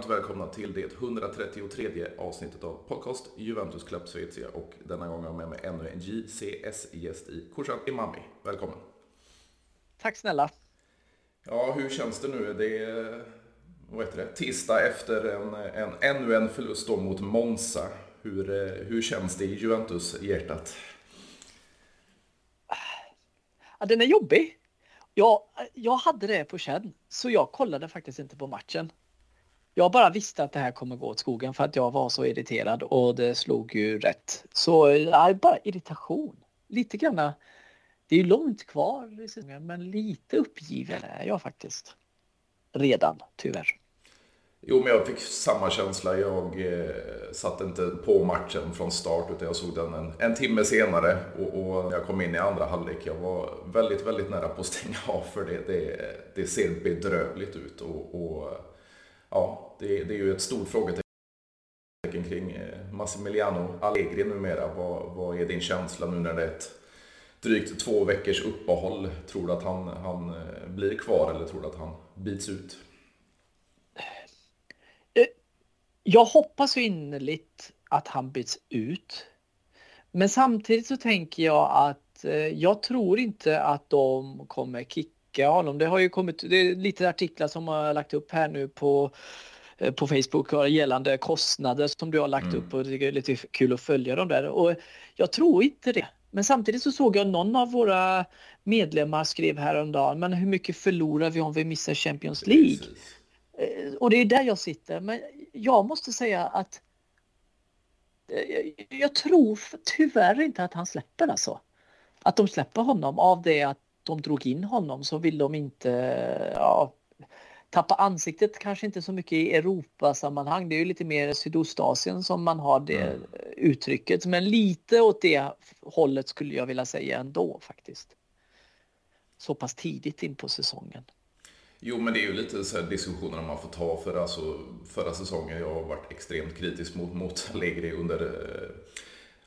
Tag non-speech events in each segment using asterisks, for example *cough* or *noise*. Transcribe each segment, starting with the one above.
varmt välkomna till det 133 avsnittet av podcast Juventus Club Svezia och denna gång har jag med mig ännu en JCS-gäst i Korsan Imami. Välkommen! Tack snälla! Ja, hur känns det nu? Det är vad heter det, tisdag efter en, en, ännu en förlust då mot Monza. Hur, hur känns det i Juventus-hjärtat? Ja, den är jobbig. Jag, jag hade det på känn, så jag kollade faktiskt inte på matchen. Jag bara visste att det här kommer gå åt skogen för att jag var så irriterad och det slog ju rätt. Så ja, bara irritation. Lite grann. Det är ju långt kvar i säsongen men lite uppgiven är jag faktiskt. Redan, tyvärr. Jo, men jag fick samma känsla. Jag eh, satt inte på matchen från start utan jag såg den en, en timme senare. Och, och, när jag kom in i andra halvlek, jag var väldigt, väldigt nära på att stänga av för det, det, det ser bedrövligt ut. Och, och ja, det, det, är ju ett stort frågetecken kring eh, Massimiliano Allegri numera. Vad, vad är din känsla nu när det är ett drygt två veckors uppehåll? Tror du att han, han eh, blir kvar eller tror du att han bits ut? Eh, jag hoppas ju innerligt att han byts ut. Men samtidigt så tänker jag att jag tror inte att de kommer kicka honom. Det har ju kommit, det är lite artiklar som har lagt upp här nu på eh, på Facebook gällande kostnader som du har lagt mm. upp och det är lite kul att följa dem där. Och jag tror inte det. Men samtidigt så såg jag någon av våra medlemmar skrev häromdagen, men hur mycket förlorar vi om vi missar Champions League? Precis. Eh, och det är där jag sitter. Men jag måste säga att eh, jag tror tyvärr inte att han släpper alltså. Att de släpper honom av det att de drog in honom så vill de inte ja, tappa ansiktet kanske inte så mycket i Europasammanhang. Det är ju lite mer Sydostasien som man har det mm. uttrycket. Men lite åt det hållet skulle jag vilja säga ändå faktiskt. Så pass tidigt in på säsongen. Jo, men det är ju lite så diskussioner man får ta för alltså, förra säsongen. Jag har varit extremt kritisk mot, mot Allegri under eh,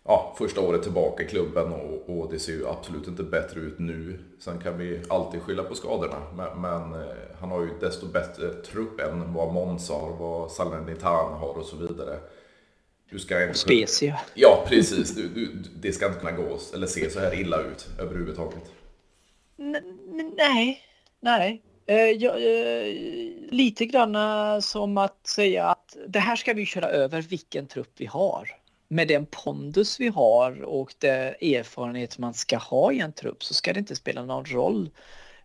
ja, första året tillbaka i klubben och, och, det ser ju absolut inte bättre ut nu. Sen kan vi alltid skylla på skadorna, men, men eh, han har ju desto bättre trupp än vad Monza har, vad Salernitana har och så vidare. Du ska inte... Specia. Ja, precis. Du, du, det ska inte kunna gå eller se så här illa ut överhuvudtaget. N nej, nej. Eh, ja, eh, lite grann som att säga att det här ska vi köra över vilken trupp vi har. Med den pondus vi har och den erfarenhet man ska ha i en trupp så ska det inte spela någon roll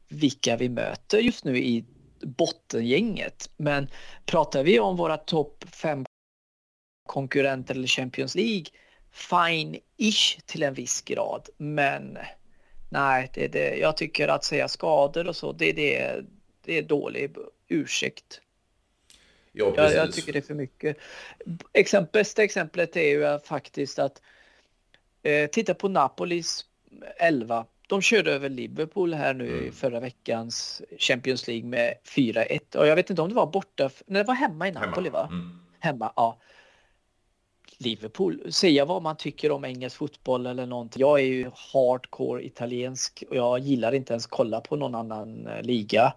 vilka vi möter just nu i bottengänget. Men pratar vi om våra topp fem konkurrenter eller Champions League, fine-ish till en viss grad. Men Nej, det, det, jag tycker att säga skador och så, det, det, det är dålig ursäkt. Ja, jag, jag, tycker det är för mycket. Exempel, bästa exemplet är ju faktiskt att eh, titta på Napolis 11. De körde över Liverpool här nu mm. i förra veckans Champions League med 4-1 och jag vet inte om det var borta, när det var hemma i Napoli hemma. va? Mm. Hemma, ja. Liverpool. Säga vad man tycker om engelsk fotboll eller någonting. Jag är ju hardcore italiensk och jag gillar inte ens kolla på någon annan eh, liga.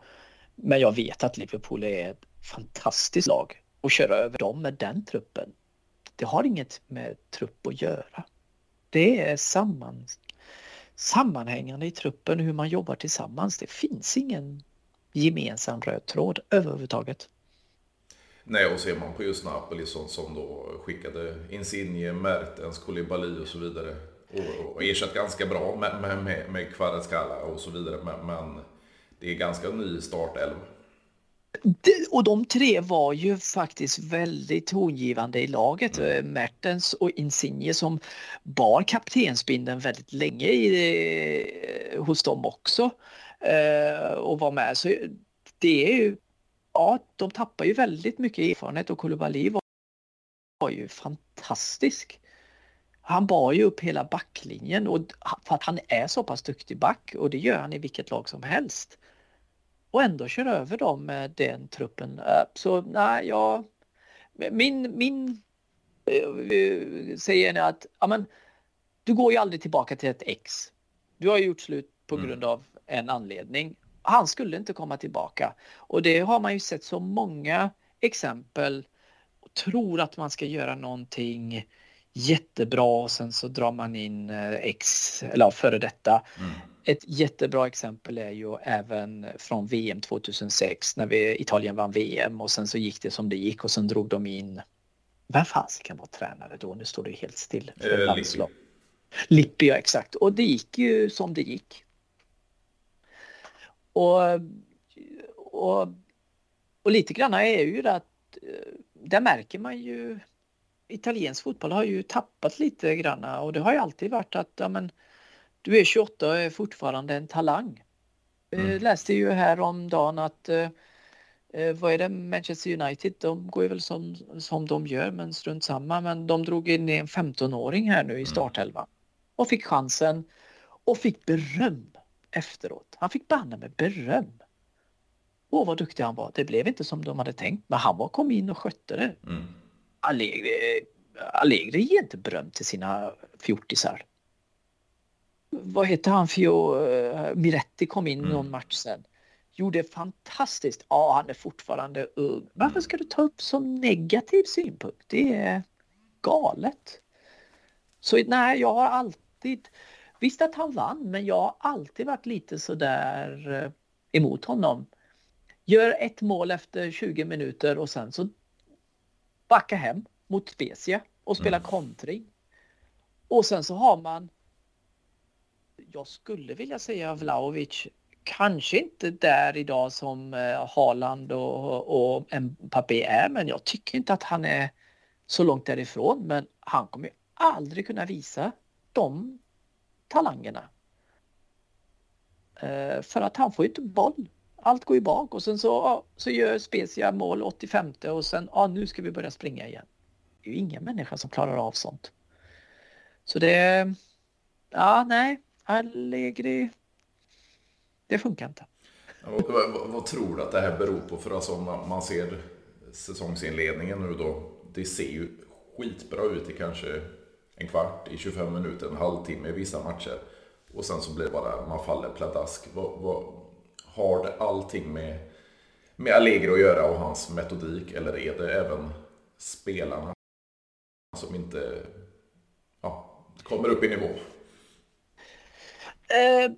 Men jag vet att Liverpool är ett fantastiskt lag och köra över dem med den truppen. Det har inget med trupp att göra. Det är samman, sammanhängande i truppen hur man jobbar tillsammans. Det finns ingen gemensam röd tråd överhuvudtaget. Nej, och ser man på just Napoli som, som då skickade Insigne, Mertens, Koulibaly och så vidare. Och, och ersatt ganska bra med, med, med, med och så vidare. Men, men, det är ganska ny startelv. Och de tre var ju faktiskt väldigt tongivande i laget. Mm. Mertens och Insigne som bar kaptensbindeln väldigt länge i, hos dem också. Eh, och var med. Så det är ju ja, de tappar ju väldigt mycket erfarenhet och Koulibaly var, var ju fantastisk. Han bar ju upp hela backlinjen och för att han är så pass duktig back och det gör han i vilket lag som helst. Och ändå kör över dem med den truppen. Äh, så nej, ja, min, min äh, säger att ja, men, du går ju aldrig tillbaka till ett ex. Du har gjort slut på mm. grund av en anledning han skulle inte komma tillbaka. Och det har man ju sett så många exempel tror att man ska göra någonting jättebra och sen så drar man in eh, X eller före detta. Mm. Ett jättebra exempel är ju även från VM 2006 när vi, Italien vann VM och sen så gick det som det gick och sen drog de in vem fasiken var tränare då? Nu står det helt still. Eh, Lippi. Lippi, ja exakt. Och det gick ju som det gick. Och, och, och lite grann är ju det att eh, där märker man ju italiensk fotboll har ju tappat lite grann och det har ju alltid varit att ja, men, du är 28 och är fortfarande en talang. Mm. Jag läste ju här om dagen att eh, eh, vad är det, Manchester United, de går ju väl som, som de gör men strunt samma. Men de drog in en 15-åring här nu i mm. startelvan och fick chansen och fick beröm efteråt. Han fick banne med beröm. Åh vad duktig han var. Det blev inte som de hade tänkt men han var kom in och skötte det. Mm. Allegri, Allegri ger inte beröm till sina fjortisar. Vad heter han? Fio, uh, Miretti kom in mm. någon match sen. Gjorde fantastiskt. Ja, han är fortfarande ung. Varför ska du ta upp som negativ synpunkt? Det är galet. Så nej, jag har alltid Visst att han vann, men jag har alltid varit lite sådär eh, emot honom. Gör ett mål efter 20 minuter och sen så backa hem mot Spezia och spela mm. kontring. Och sen så har man jag skulle vilja säga Vlaovic kanske inte där idag som eh, Haaland och, och Mbappé är men jag tycker inte att han är så långt därifrån men han kommer ju aldrig kunna visa de talangerna. Eh, för att han får ju inte boll. Allt går ju bak och sen så, så gör Spezia mål 85 och sen ja, nu ska vi börja springa igen. Det är ju ingen människa som klarar av sånt. Så det, ja nej, Allegri, det funkar inte. Vad, vad, vad, tror du att det här beror på? För alltså om man ser säsongsinledningen nu då. Det ser ju skitbra ut i kanske en kvart, i 25 minuter, en halvtimme i vissa matcher. Och sen så blir det bara, man faller pladask. Vad, vad, har det allting med, med Allegri att göra och hans metodik? Eller är det även spelarna som inte ja, kommer upp i nivå? Eh,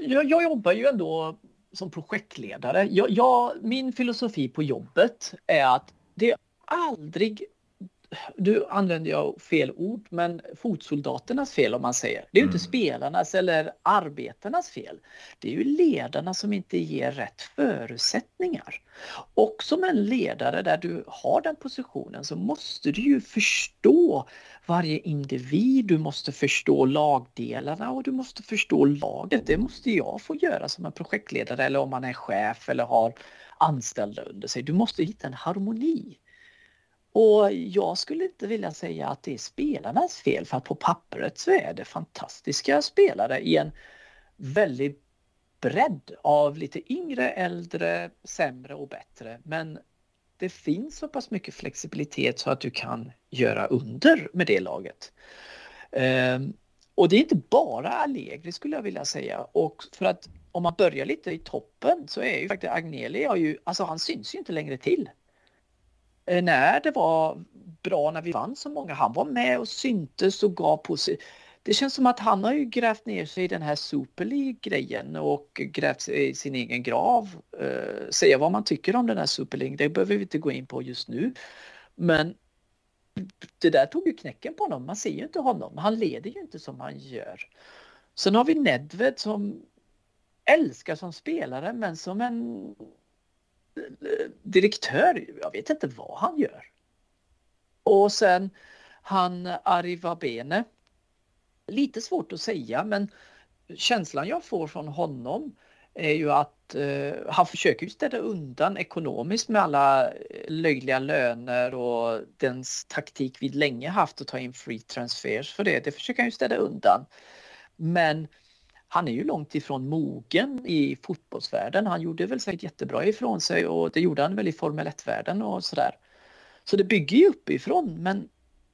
jag, jag, jobbar ju ändå som projektledare. Jag, jag, min filosofi på jobbet är att det är aldrig du använder jag fel ord, men fotsoldaternas fel om man säger. Det är mm. inte spelarnas eller arbetarnas fel. Det är ju ledarna som inte ger rätt förutsättningar. Och som en ledare där du har den positionen så måste du ju förstå varje individ, du måste förstå lagdelarna och du måste förstå laget. Det måste jag få göra som en projektledare eller om man är chef eller har anställda under sig. Du måste hitta en harmoni. Och jag skulle inte vilja säga att det är spelarnas fel för att på pappret så är det fantastiska spelare i en väldigt bredd av lite yngre, äldre, sämre och bättre. Men det finns så pass mycket flexibilitet så att du kan göra under med det laget. Ehm, och det är inte bara Allegri skulle jag vilja säga. Och för att om man börjar lite i toppen så är ju faktiskt Agnelli, ju, alltså han syns ju inte längre till. Eh, när det var bra när vi vann så många. Han var med och syntes och gav på sig. Det känns som att han har ju grävt ner sig i den här Super League-grejen och grävt sig i sin egen grav. Eh, säga vad man tycker om den här Super League, det behöver vi inte gå in på just nu. Men det där tog ju knäcken på honom. Man ser ju inte honom. Han leder ju inte som han gör. Sen har vi Nedved som älskar som spelare men som en eh, direktör, jag vet inte vad han gör. Och sen han Arivabene. Bene. Lite svårt att säga men känslan jag får från honom är ju att eh, han försöker ju städa undan ekonomiskt med alla eh, löjliga löner och den taktik vi länge haft att ta in free transfers för det. Det försöker han ju städa undan. Men han är ju långt ifrån mogen i fotbollsvärlden. Han gjorde väl säkert jättebra ifrån sig och det gjorde han väl i Formel 1-världen och sådär. Så det bygger ju uppifrån men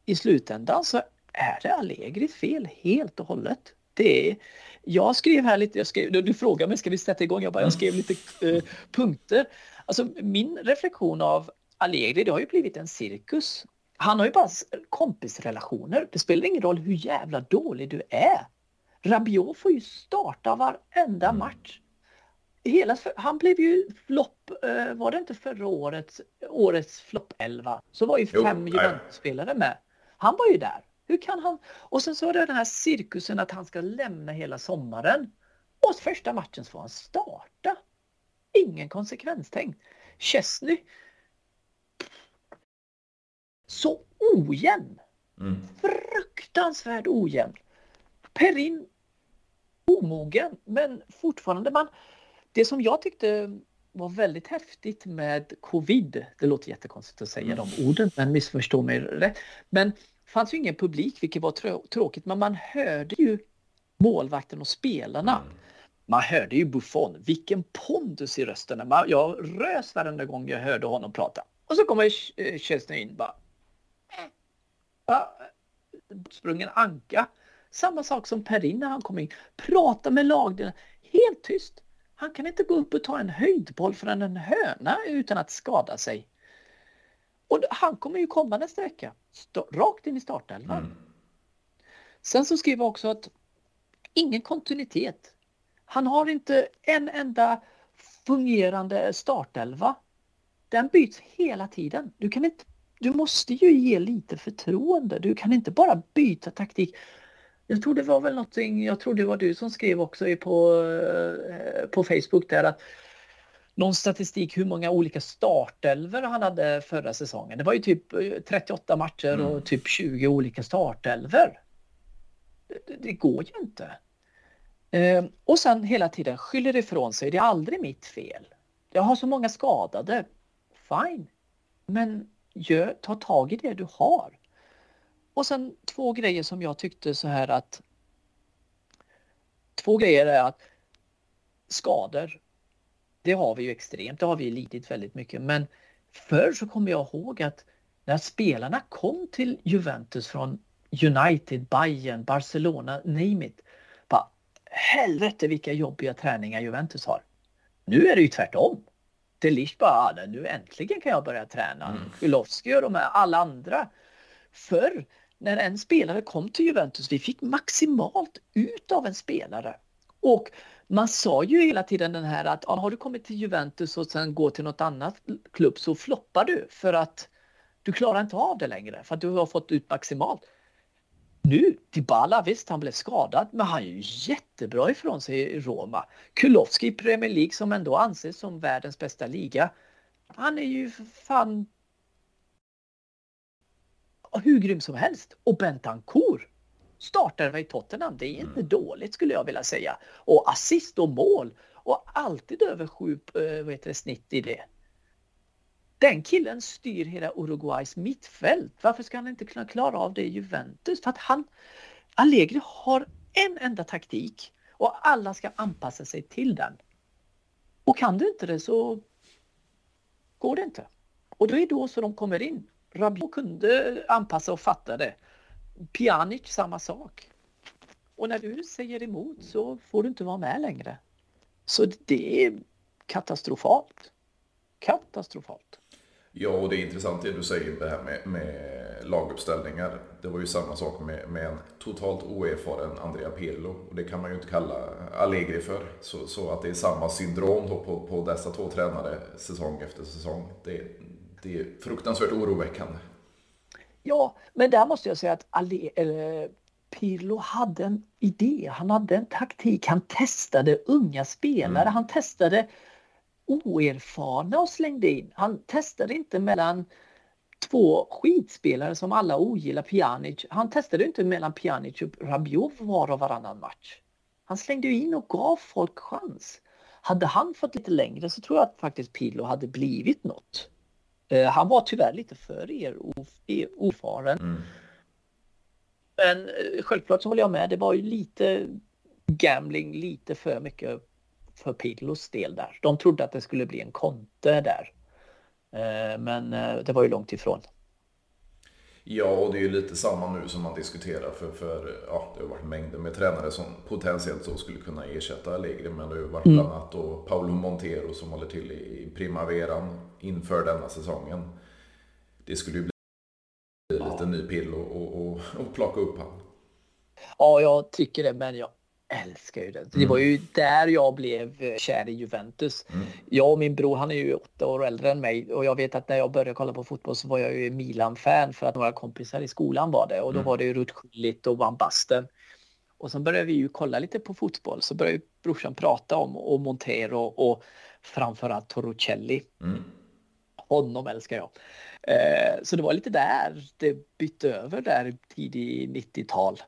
i slutändan så är det Allegris fel helt och hållet. Det är, jag skrev här lite, jag skrev, du frågade mig ska vi sätta igång, jag bara jag skrev lite eh, punkter. Alltså min reflektion av Allegri, det har ju blivit en cirkus. Han har ju bara kompisrelationer. Det spelar ingen roll hur jävla dålig du är. Rabiot får ju starta varenda mm. match. Hela, han blev ju flopp, eh, var det inte förra året, årets flopp 11? Så var ju fem Juventus-spelare med. Han var ju där. Hur kan han? Och sen så är det den här cirkusen att han ska lämna hela sommaren. Och första matchen så får han starta. Ingen konsekvenstänk. Chesney. Så ojämn. Mm. Fruktansvärt ojämn. Perin omogen men fortfarande man. Det som jag tyckte var väldigt häftigt med covid. Det låter jättekonstigt att säga mm. de orden men missförstå mig rätt. Men fanns ju ingen publik vilket var tråkigt men man hörde ju målvakten och spelarna. Mm. Man hörde ju Buffon, vilken pondus i rösten. Jag rös varenda gång jag hörde honom prata. Och så kommer eh, Chesney in bara. Ja, sprungen anka. Samma sak som Perin när han kom in. Prata med lagdelarna. Helt tyst. Han kan inte gå upp och ta en höjdboll från en höna utan att skada sig. Och han kommer ju komma nästa vecka. Rakt in i startelvan. Mm. Sen så skriver jag också att ingen kontinuitet. Han har inte en enda fungerande startelva. Den byts hela tiden. Du, kan inte, du måste ju ge lite förtroende. Du kan inte bara byta taktik. Jag tror det var väl någonting, jag tror det var du som skrev också på, eh, på Facebook där att någon statistik hur många olika startelver han hade förra säsongen. Det var ju typ 38 eh, matcher mm. och typ 20 olika startelver. Det, det går ju inte. Eh, och sen hela tiden skyller ifrån sig. Det är aldrig mitt fel. Jag har så många skadade. Fine. Men gör, ta tag i det du har. Och sen två grejer som jag tyckte så här att Två grejer är att skador det har vi ju extremt, det har vi lidit väldigt mycket. Men förr så kommer jag ihåg att när spelarna kom till Juventus från United, Bayern, Barcelona, name it. Bara, helvete vilka jobbiga träningar Juventus har. Nu är det ju tvärtom. Delish bara, ah, nu äntligen kan jag börja träna. Mm. Kulowski och de här, alla andra. Förr när en spelare kom till Juventus, vi fick maximalt ut av en spelare. Och man sa ju hela tiden den här att har du kommit till Juventus och sen går till något annat klubb så floppar du för att du klarar inte av det längre för att du har fått ut maximalt. Nu, Dybala, visst han blev skadad men han är ju jättebra ifrån sig i Roma. Kulowski i Premier League som ändå anses som världens bästa liga. Han är ju fan hur grym som helst. Och Bentancourt startar i Tottenham. Det är inte mm. dåligt skulle jag vilja säga. Och assist och mål och alltid över sju eh, vad heter det, snitt i det. Den killen styr hela Uruguays mittfält. Varför ska han inte kunna klara av det i Juventus? För att han, Allegri har en enda taktik och alla ska anpassa sig till den. Och kan du inte det så går det inte. Och då är det då så de kommer in. Rabiot kunde anpassa och fatta det. Pjanic samma sak. Och när du säger emot så får du inte vara med längre. Så det är katastrofalt. Katastrofalt. Ja, och det är intressant det du säger det här med, med laguppställningar. Det var ju samma sak med, med en totalt oerfaren Andrea Pirlo. Och det kan man ju inte kalla Allegri för. Så, så att det är samma syndrom på, på dessa två tränare säsong efter säsong. Det, det är fruktansvärt oroväckande. Ja, men där måste jag säga att Ale, eller, Pirlo hade en idé, han hade en taktik, han testade unga spelare, mm. han testade oerfarna och slängde in. Han testade inte mellan två skitspelare som alla ogillar, Pjanic. Han testade inte mellan Pjanic och Rabiot var och varannan match. Han slängde in och gav folk chans. Hade han fått lite längre så tror jag att faktiskt Pirlo hade blivit något. Eh, han var tyvärr lite för er ofaren. Mm. Men eh, självklart så håller jag med. Det var ju lite gambling, lite för mycket för Pirlos del där. De trodde att det skulle bli en konte där. Eh, men det var ju långt ifrån. Ja, och det är ju lite samma nu som man diskuterar för, för ja, det har varit mängder med tränare som potentiellt så skulle kunna ersätta Allegri. Men det har ju varit mm. bland annat då Paolo Montero som håller till i primaveran inför denna säsongen. Det skulle ju bli ja. lite ny pill och, och, och, och plocka upp han. Ja, jag tycker det, men jag älskar ju det. Mm. Det var ju där jag blev eh, kär i Juventus. Mm. Jag och min bror, han är ju åtta år äldre än mig och jag vet att när jag började kolla på fotboll så var jag ju Milan-fan för att några kompisar i skolan var det och då mm. var det ju Ruth Gullit och Van Basten. Och sen började vi ju kolla lite på fotboll så började brorsan prata om och Montero och framförallt Torricelli. Mm. Honom älskar jag. Eh, så det var lite där det bytte över där tidigt 90-tal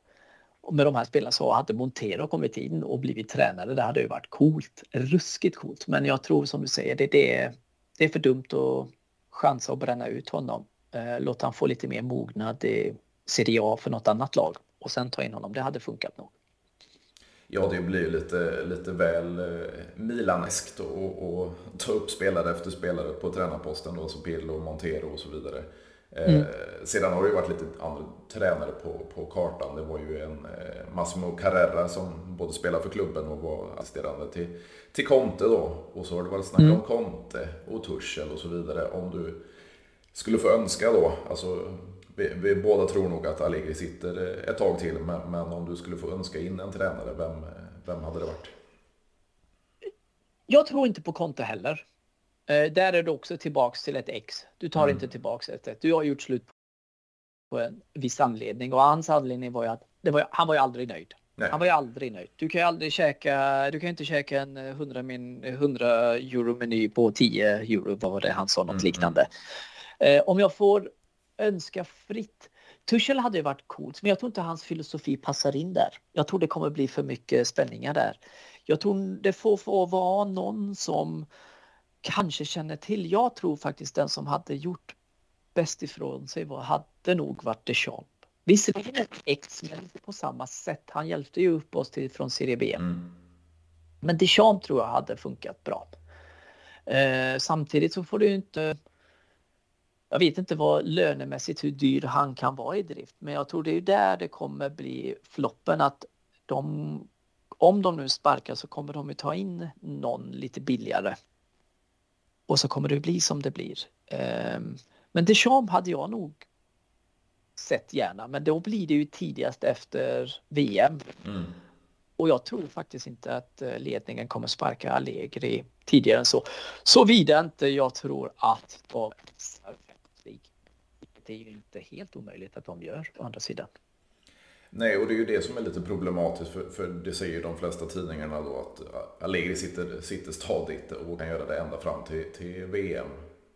med de här spelarna så hade Montero kommit in och blivit tränare. Det hade ju varit coolt, ruskigt coolt. Men jag tror som du säger, det, det, det är för dumt att chansa att bränna ut honom. Eh, låt han få lite mer mognad i Serie A för något annat lag och sen ta in honom. Det hade funkat nog. Ja, det blir ju lite, lite väl eh, Milaneskt att ta upp spelare efter spelare på tränarposten då, som Pirlo, och Montero och så vidare. Eh, mm. sedan har det ju varit lite andra tränare på, på kartan. Det var ju en eh, Massimo Carrera som både spelade för klubben och var assisterande till, till Conte då. Och så har det varit snack mm. om Conte och Tuchel och så vidare. Om du skulle få önska då, alltså vi, vi båda tror nog att Allegri sitter ett tag till, men, men om du skulle få önska in en tränare, vem, vem hade det varit? Jag tror inte på Conte heller. Eh, där är du också tillbaks till ett X. Du tar mm. inte tillbaks ett 1. Du har gjort slut på en viss anledning och hans anledning var ju att var, han var ju aldrig nöjd. Nej. Han var ju aldrig nöjd. Du kan ju aldrig käka, du kan inte käka en 100, min, 100 euro meny på 10 euro var det han sa något mm. liknande. Eh, om jag får önska fritt. Tuchel hade ju varit coolt, men jag tror inte hans filosofi passar in där. Jag tror det kommer bli för mycket spänningar där. Jag tror det får, får vara någon som kanske känner till. Jag tror faktiskt den som hade gjort bäst ifrån sig var, hade nog varit Deschamps. Visserligen ett ex, men inte på samma sätt. Han hjälpte ju upp oss till, från Serie B. Mm. Men Deschamps tror jag hade funkat bra. Eh, samtidigt så får du inte... Jag vet inte vad lönemässigt hur dyr han kan vara i drift, men jag tror det är där det kommer bli floppen att de, om de nu sparkar så kommer de ju ta in någon lite billigare och så kommer det bli som det blir. Ehm, men Deschamps hade jag nog sett gärna, men då blir det ju tidigast efter VM. Mm. Och jag tror faktiskt inte att eh, ledningen kommer sparka Allegri tidigare än så. Såvida inte jag tror att de Det är ju inte helt omöjligt att de gör å andra sidan. Nej, och det är ju det som är lite problematiskt för, för det säger ju de flesta tidningarna då att Allegri sitter, sitter stadigt och kan göra det ända fram till, till VM.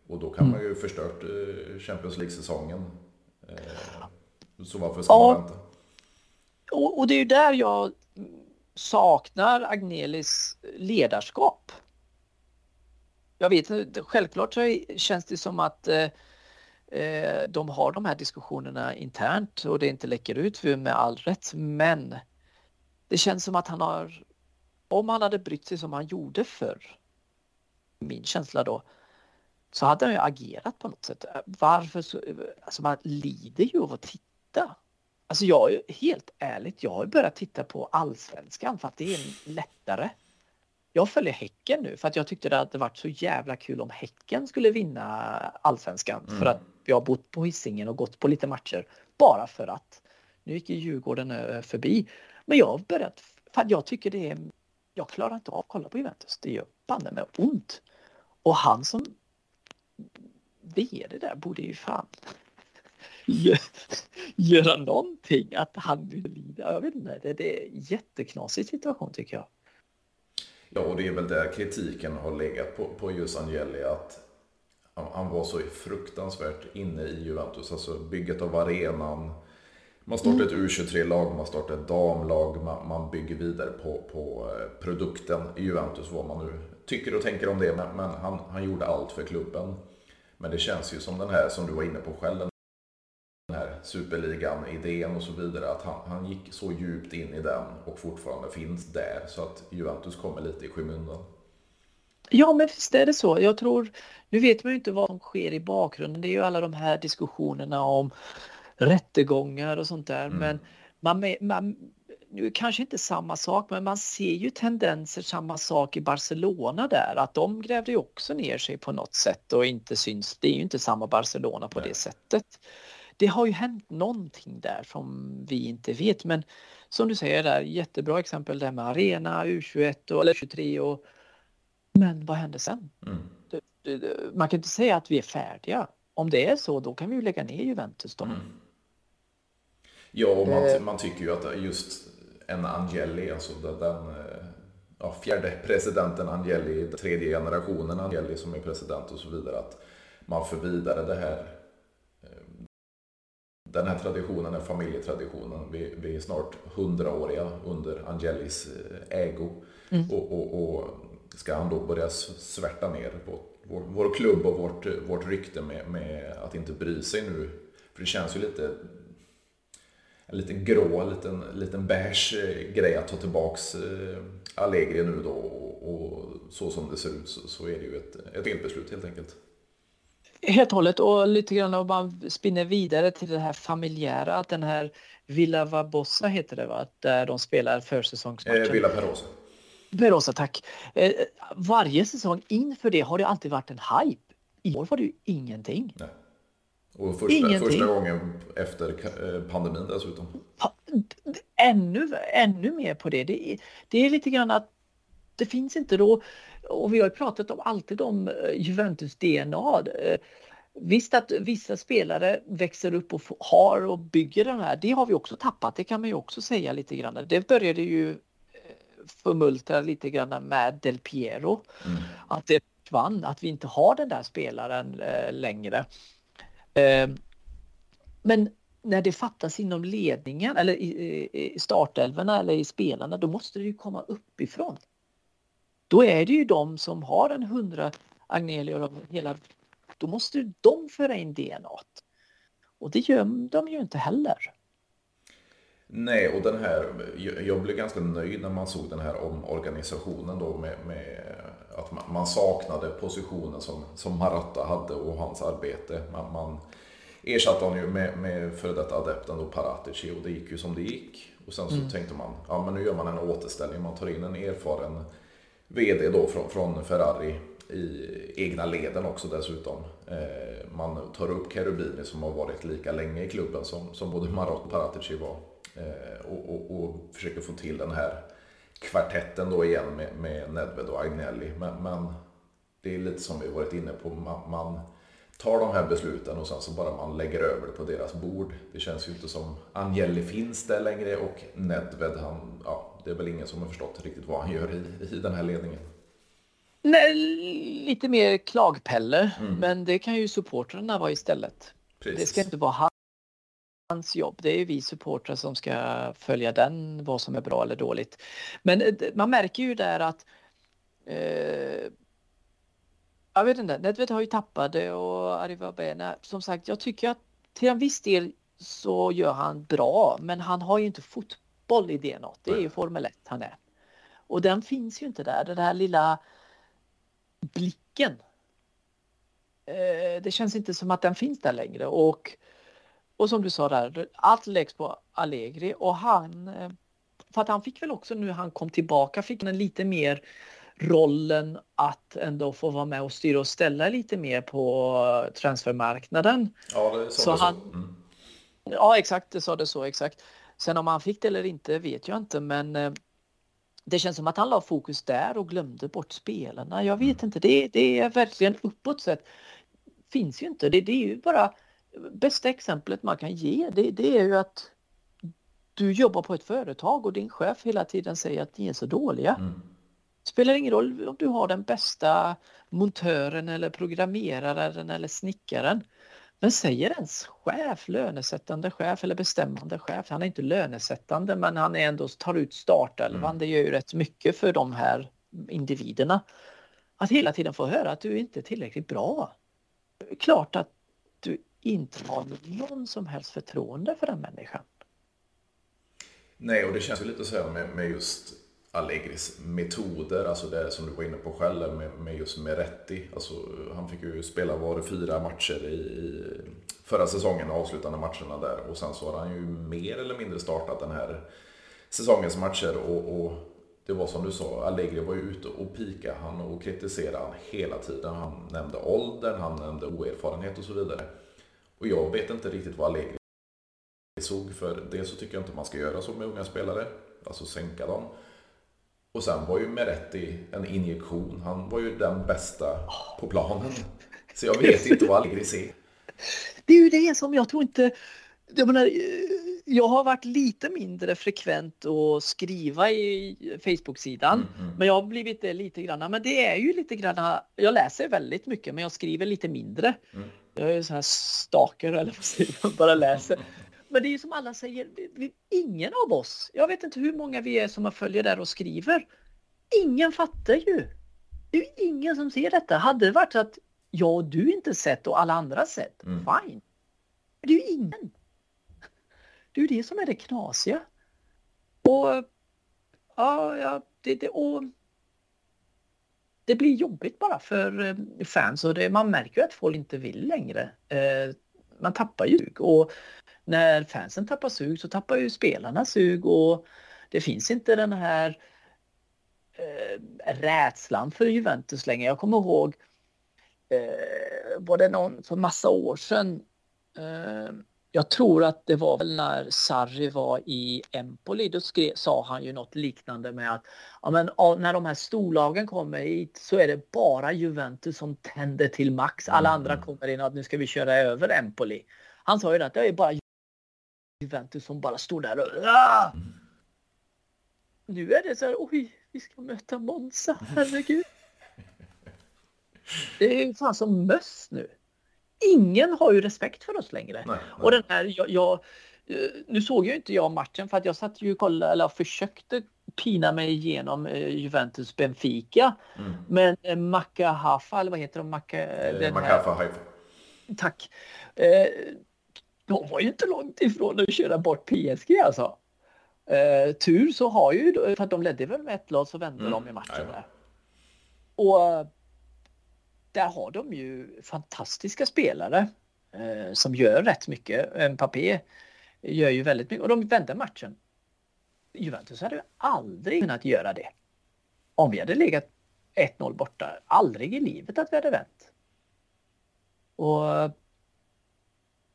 Och då kan mm. man ju förstört eh, Champions League-säsongen. Eh, så varför ska ja. man vänta? Och, och det är ju där jag saknar Agnelis ledarskap. Jag vet självklart så känns det som att eh, de har de här diskussionerna internt och det inte läcker ut med all rätt. Men det känns som att han har, om han hade brytt sig som han gjorde förr, min känsla då, så hade han ju agerat på något sätt. Varför så, alltså man lider ju av att titta. Alltså jag är helt ärligt, jag har börjat titta på allsvenskan för att det är lättare. Jag följer Häcken nu för att jag tyckte det hade varit så jävla kul om Häcken skulle vinna allsvenskan. Mm. För att vi har bott på Hisingen och gått på lite matcher. Bara för att. Nu gick ju Djurgården eh, förbi. Men jag har börjat, för jag tycker det är, jag klarar inte av att kolla på Juventus. Det gör banne med ont. Och han som VD där borde ju fan *laughs* göra någonting. Att han vill lida. Jag vet inte, det, det är en jätteknasig situation tycker jag. Ja, och det är väl där kritiken har legat på, på just Angeli. Att han var så fruktansvärt inne i Juventus. Alltså bygget av arenan. Man startar ett U23-lag, man startar ett damlag, man, man bygger vidare på, på eh, produkten i Juventus, vad man nu tycker och tänker om det. Men, men han, han gjorde allt för klubben. Men det känns ju som den här som du var inne på själv, superligan-idén och så vidare, att han, han gick så djupt in i den och fortfarande finns där. Så att Juventus kommer lite i skymundan. Ja, men visst är det så. Jag tror, nu vet man ju inte vad som sker i bakgrunden. Det är ju alla de här diskussionerna om rättegångar och sånt där. Mm. Men man, man, nu kanske inte samma sak, men man ser ju tendenser, samma sak i Barcelona där, att de grävde ju också ner sig på något sätt och inte syns. Det är ju inte samma Barcelona på Nej. det sättet. Det har ju hänt någonting där som vi inte vet, men som du säger där, jättebra exempel där med Arena, U21 och, eller 23 och men vad händer sen? Mm. Man kan inte säga att vi är färdiga. Om det är så, då kan vi ju lägga ner Juventus då. Mm. Ja, och man, eh. man tycker ju att just en Angeli, alltså den ja, fjärde presidenten Angeli, tredje generationen Angeli som är president och så vidare, att man för vidare det här den här traditionen, den familjetraditionen, vi, vi är snart hundraåriga under Angelis ägo. Mm. Och, och, och, ska han då börja svärta ner vår, vår, vår klubb och vårt, vårt rykte med, med att inte bry sig nu? För det känns ju lite en liten grå, liten, liten beige eh, grej att ta tillbaks eh, Allegri nu då och, så som det ser ut så, så är det ju ett, ett felbeslut helt enkelt. Helt och hållet och lite grann om man spinner vidare till det här familjära, att den här Villa Vabossa heter det va, där de spelar försäsongsmatchen. Eh, Villa Perosa. Perosa, tack. Eh, varje säsong inför det har det alltid varit en hype. I år var det ju ingenting. Nej. Och första, första gången efter eh, pandemin dessutom. Ännu, ännu mer på det. det. Det är lite grann att det finns inte då, och vi har ju pratat om alltid om eh, Juventus DNA. Eh, visst att vissa spelare växer upp och har och bygger den här, det har vi också tappat, det kan man ju också säga lite grann. Det började ju förmultra lite grann med Del Piero. Mm. Att det försvann, att vi inte har den där spelaren längre. Eh, men när det fattas inom ledningen eller i startelverna eller i spelarna, då måste det ju komma uppifrån. Då är det ju de som har en hundra Agnelli och hela, då måste de föra in DNA. Och det gör de ju inte heller. Nej, och den här, jag blev ganska nöjd när man såg den här omorganisationen då med, med att man, saknade positionen som, som Maratta hade och hans arbete. Man, man ersatte honom ju med, med före detta adepten då Paratici och det gick ju som det gick. Och sen så mm. tänkte man, ja men nu gör man en återställning, man tar in en erfaren VD då från, från Ferrari i egna leden också dessutom. Eh, man tar upp Cherubini som har varit lika länge i klubben som, som både Marotta och Paratici var. Eh, och, och, och, försöker få till den här kvartetten då igen med, med Nedved och Agnelli. Men, men, det är lite som vi varit inne på, man, man, tar de här besluten och sen så bara man lägger över det på deras bord. Det känns ju inte som Agnelli finns där längre och Nedved, han, ja, det är väl ingen som har förstått riktigt vad han gör i, i den här ledningen. Nej, lite mer klagpelle, mm. men det kan ju supportrarna vara istället. Precis. Det ska inte vara hans jobb. Det är vi supportrar som ska följa den, vad som är bra eller dåligt. Men eh, man märker ju där att eh, jag vet inte, Nedved har ju tappat det och Arriva Bene, som sagt, jag tycker att till en viss del så gör han bra, men han har ju inte fotboll i det något. Det är ju Formel 1 han är. Och den finns ju inte där, den här lilla blicken. Eh, det känns inte som att den finns där längre och och som du sa där, allt läggs på Allegri och han, eh, för att han fick väl också nu han kom tillbaka, fick han lite mer rollen att ändå få vara med och styra och ställa lite mer på transfermarknaden. Ja, det sa så det han, så. Mm. Ja, exakt, det sa det så, exakt. Sen om han fick det eller inte vet jag inte, men eh, det känns som att han la fokus där och glömde bort spelarna. Jag vet mm. inte, det, det är verkligen uppåt sett. Finns ju inte, det, det är ju bara bästa exemplet man kan ge det, det är ju att du jobbar på ett företag och din chef hela tiden säger att ni är så dåliga. Mm. Spelar ingen roll om du har den bästa montören eller programmeraren eller snickaren. Men säger ens chef, lönesättande chef eller bestämmande chef, han är inte lönesättande men han är ändå tar ut startelvan, mm. det gör ju rätt mycket för de här individerna. Att hela tiden få höra att du inte är tillräckligt bra. Klart att inte har någon som helst förtroende för den människan. Nej, och det känns ju lite så här med, med just Allegris metoder, alltså det som du var inne på själv med, med just Meretti. Alltså, han fick ju spela, var det fyra matcher i, i förra säsongen, avslutande matcherna där. Och sen så har han ju mer eller mindre startat den här säsongens matcher. Och, och det var som du sa, Allegri var ju ute och pika han och kritiserade han hela tiden. Han nämnde åldern, han nämnde oerfarenhet och så vidare. Och jag vet inte riktigt vad Allegri såg för. Det så tycker jag inte man ska göra så med unga spelare. Alltså sänka dem. Och sen var ju Meretti en injektion. Han var ju den bästa på planen. Så jag vet inte vad Allegri ser. Det är ju det som jag tror inte... Jag, menar, jag har varit lite mindre frekvent att skriva i Facebook-sidan. Mm, mm. Men jag har blivit det lite grann. Men det är ju lite grann... Jag läser väldigt mycket men jag skriver lite mindre. Mm. Jag är ju sån här stalker eller vad bara läser. Men det är ju som alla säger, ingen av oss, jag vet inte hur många vi är som följer där och skriver. Ingen fattar ju. Det är ju ingen som ser detta. Hade det varit så att jag och du inte sett och alla andra sett, mm. fine. Men det är ju ingen. Det är ju det som är det knasiga. Och ja, ja det, det, och det blir jobbigt bara för eh, fans och det, man märker ju att folk inte vill längre. Eh, man tappar ju och när fansen tappar sug så tappar ju spelarna sug och det finns inte den här eh, rädslan för Juventus längre. Jag kommer ihåg eh, var det någon för massa år sedan eh, jag tror att det var väl när Sarri var i Empoli, då skrev, sa han ju något liknande med att ja, men, när de här storlagen kommer hit så är det bara Juventus som tänder till max. Alla mm. andra kommer in och att nu ska vi köra över Empoli. Han sa ju att det är bara Juventus som bara står där och ah! Nu är det så här, oj, vi ska möta Monza, herregud. Det är ju fan som möss nu. Ingen har ju respekt för oss längre. Nej, nej. Och den här, jag, jag, eh, nu såg ju inte jag matchen för att jag satt ju och kollade, eller försökte pina mig igenom eh, Juventus Benfica. Mm. Men eh, Macca Hafa, eller vad heter de? Macca, eh, Macca Haifa. Tack. Eh, de var ju inte långt ifrån att köra bort PSG alltså. Eh, tur så har ju, för att de ledde väl med ett lag så vände mm. de i matchen där. Och där har de ju fantastiska spelare eh, som gör rätt mycket. Mbappé gör ju väldigt mycket och de vände matchen. Juventus hade ju aldrig kunnat göra det. Om vi hade legat 1-0 borta. Aldrig i livet att vi hade vänt. Och,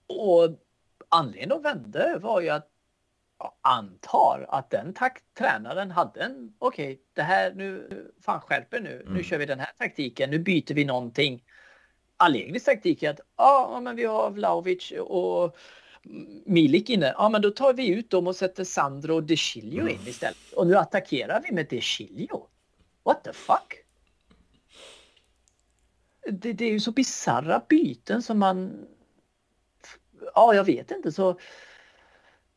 och anledningen att vände var ju att jag antar att den takt, tränaren hade en, okej, okay, det här nu, fan skärper nu, mm. nu kör vi den här taktiken, nu byter vi någonting. Allegris taktik är att, ja men vi har Vlaovic och Milik inne, ja men då tar vi ut dem och sätter Sandro och De Chilio in istället. Och nu attackerar vi med De Chilio. What the fuck? Det, det är ju så bizarra byten som man ja, jag vet inte. Så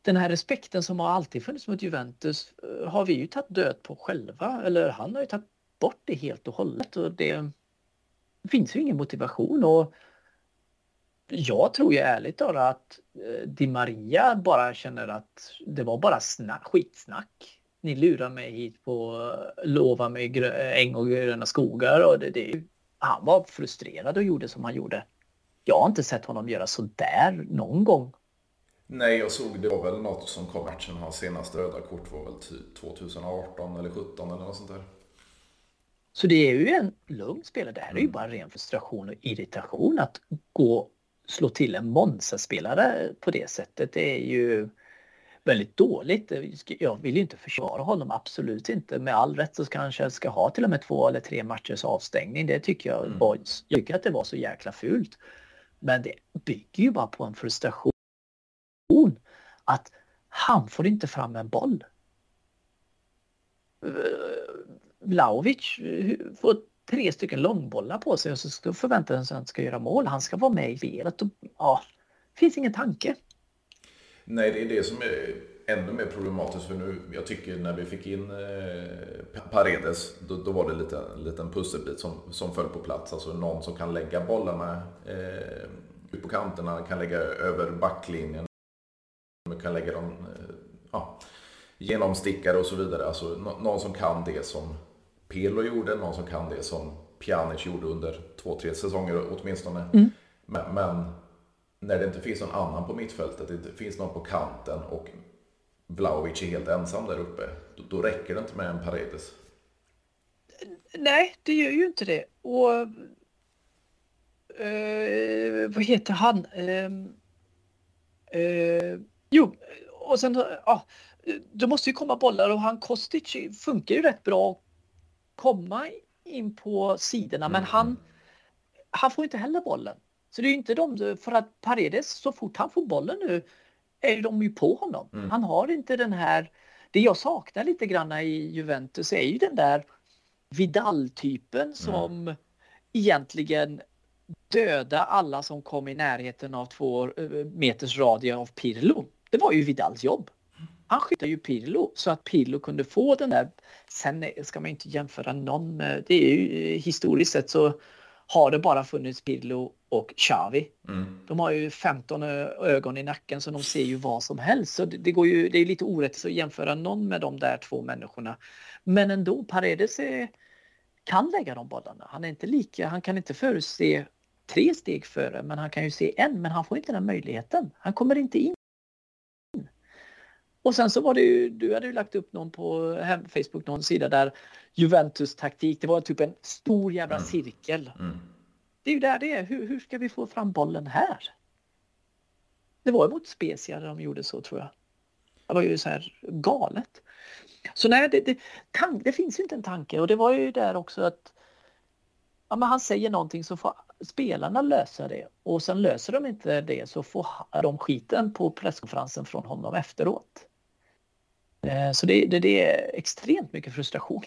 den här respekten som har alltid funnits mot Juventus eh, har vi ju tagit död på själva. Eller han har ju tagit bort det helt och hållet. Och det finns ju ingen motivation. Och jag tror ju ärligt talat att eh, Di Maria bara känner att det var bara snack, skitsnack. Ni lurar mig hit på eh, lova mig äng och gröna skogar. Och det, det, han var frustrerad och gjorde som han gjorde jag har inte sett honom göra så där någon gång. Nej, jag såg det var väl något som kom matchen. Hans senaste röda kort var väl 2018 eller 17 eller något sånt där. Så det är ju en lugn spelare. Det här är ju mm. bara ren frustration och irritation att gå slå till en Monza-spelare på det sättet. Det är ju väldigt dåligt. Jag vill ju inte försvara honom, absolut inte. Med all rätt så kanske ska ha till och med två eller tre matchers avstängning. Det tycker jag mm. var, jag tycker att det var så jäkla fult. Men det bygger ju bara på en frustration. Att han får inte fram en boll. Eh, Vlaovic eh, får tre stycken långbollar på sig och så förväntar han sig att han ska göra mål. Han ska vara med i spelet. Och, ja, det finns ingen tanke. Nej, det är det som är ännu mer problematiskt för nu. Jag tycker när vi fick in eh, Paredes, då, då, var det lite, en liten pusselbit som, som föll på plats. Alltså någon som kan lägga bollarna eh, ut på kanterna, kan lägga över backlinjen, kan lägga dem eh, ja, genomstickare och så vidare. Alltså någon som kan det som Pelo gjorde, någon som kan det som Pjanic gjorde under två, tre säsonger åtminstone. Mm. Men, men när det inte finns någon annan på mittfältet, det inte finns någon på kanten och Vlahovic är helt ensam där uppe, då, då räcker det inte med en Paredes. Nej, det gör ju inte det. Och eh, vad heter han? Eh, eh, jo, och sen ja, det måste ju komma bollar och han Kostic funkar ju rätt bra att komma in på sidorna, mm. men han, han får inte heller bollen. Så det är ju inte de, för att Paredes så fort han får bollen nu är de ju på honom. Mm. Han har inte den här, det jag saknar lite grann i Juventus är ju den där Vidal-typen mm. som mm. egentligen döda alla som kom i närheten av två eh, meters radie av Pirlo. Det var ju Vidals jobb. Han skyddade ju Pirlo så att Pirlo kunde få den där. Sen ska man inte jämföra någon med, det är ju historiskt sett så har det bara funnits Pirlo och Xavi. Mm. De har ju 15 ögon i nacken så de ser ju vad som helst. Så det, det går ju, det är lite orättvist att jämföra någon med de där två människorna. Men ändå, Paredes är, kan lägga de bollarna. Han är inte lika, han kan inte förutse tre steg före, men han kan ju se en, men han får inte den möjligheten. Han kommer inte in. Och sen så var det ju, du hade ju lagt upp någon på Facebook, någon sida där Juventus taktik, det var typ en stor jävla mm. cirkel. Mm. Det är ju där det är, hur, hur ska vi få fram bollen här? Det var mot Spezia de gjorde så tror jag. Det var ju så här galet. Så nej, det, det, tank, det finns inte en tanke och det var ju där också att ja, men han säger någonting så får spelarna lösa det och sen löser de inte det så får de skiten på presskonferensen från honom efteråt. Eh, så det, det, det är extremt mycket frustration.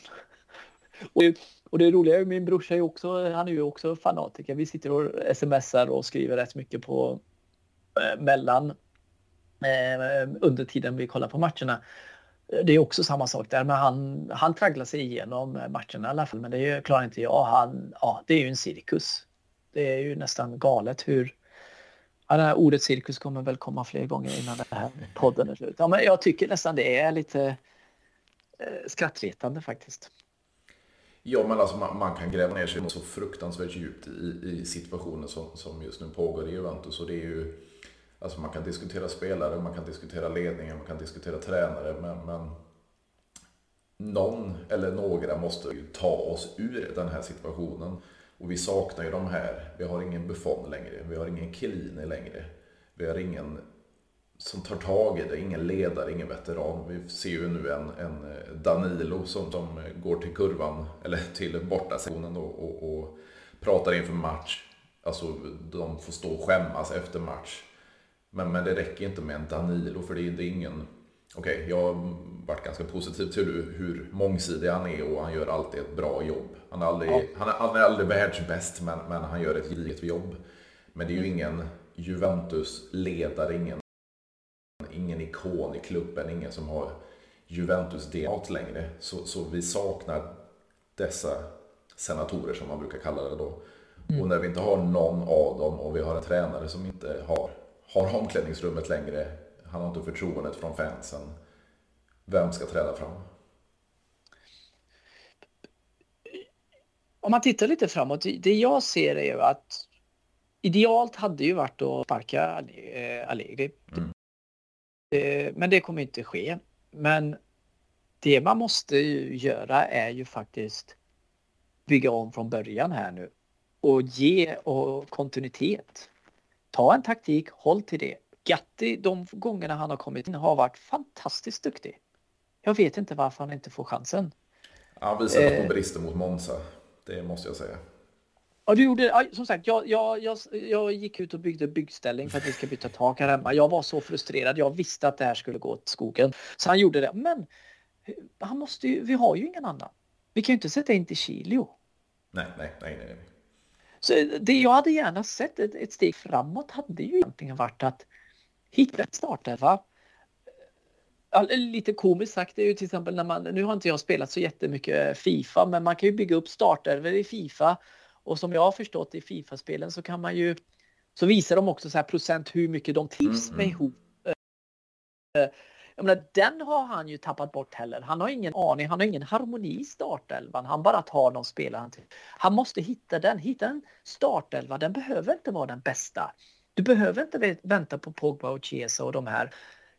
Och, och det roliga är min brorsa är också, han är ju också fanatiker. Vi sitter och smsar och skriver rätt mycket på eh, mellan eh, under tiden vi kollar på matcherna. Det är också samma sak där, men han, han tragglar sig igenom matcherna i alla fall. Men det klarar inte jag. Han, ja, det är ju en cirkus. Det är ju nästan galet hur... Ja, det här ordet cirkus kommer väl komma fler gånger innan den här podden är slut. Ja, men jag tycker nästan det är lite eh, skrattretande faktiskt. Ja, men alltså man, man, kan gräva ner sig så fruktansvärt djupt i, i situationen som, som just nu pågår i Juventus. Och det är ju, alltså man kan diskutera spelare, man kan diskutera ledningen, man kan diskutera tränare, men, men någon eller några måste ju ta oss ur den här situationen. Och vi saknar ju de här. Vi har ingen Buffon längre, vi har ingen Chiellini längre. Vi har ingen som tar tag i det, ingen ledare, ingen veteran. Vi ser ju nu en, en eh, Danilo som, som eh, går till kurvan, eller *laughs* till bortasektionen och, och, och pratar inför match. Alltså de får stå och skämmas efter match. Men, men det räcker inte med en Danilo för det är, det är ingen... Okej, okay, jag har varit ganska positiv till hur, mångsidig han är och han gör alltid ett bra jobb. Han är aldrig, ja. han är, han är aldrig världsbäst men, men han gör ett gediget jobb. Men det är ju ingen Juventus-ledare, ingen, ingen ikon i klubben, ingen som har Juventus DNA längre. Så, så vi saknar dessa senatorer som man brukar kalla det då. Mm. Och när vi inte har någon av dem och vi har en tränare som inte har, har omklädningsrummet längre, han har inte förtroendet från fansen. Vem ska träda fram? Om man tittar lite framåt, det jag ser är ju att idealt hade ju varit att sparka eh, Allegri. Mm. Eh, men det kommer inte ske. Men det man måste göra är ju faktiskt bygga om från början här nu och ge och kontinuitet. Ta en taktik, håll till det. Gatti, de gångerna han har kommit in har varit fantastiskt duktig. Jag vet inte varför han inte får chansen. Han visade eh, på brister mot Monza. Det måste jag säga. Ja, du gjorde, som sagt, jag, jag, jag, jag gick ut och byggde byggställning för att vi ska byta tak här hemma. Jag var så frustrerad. Jag visste att det här skulle gå åt skogen. Så han gjorde det. Men han måste ju, vi har ju ingen annan. Vi kan ju inte sätta in till Chilio. Nej, nej, nej, nej. Så det jag hade gärna sett, ett, ett steg framåt, hade ju egentligen varit att hitta ett startelva. Lite komiskt sagt, det är ju till exempel när man, nu har inte jag spelat så jättemycket Fifa, men man kan ju bygga upp startelvor i Fifa och som jag har förstått i Fifa-spelen så kan man ju så visar de också så här procent hur mycket de trivs mm, med mm. ihop. Jag menar, den har han ju tappat bort heller. Han har ingen aning, han har ingen harmoni i startelvan. Han bara tar de spelare. Han måste hitta den, hitta en startelva. Den behöver inte vara den bästa. Du behöver inte vänta på Pogba och Chiesa och de här.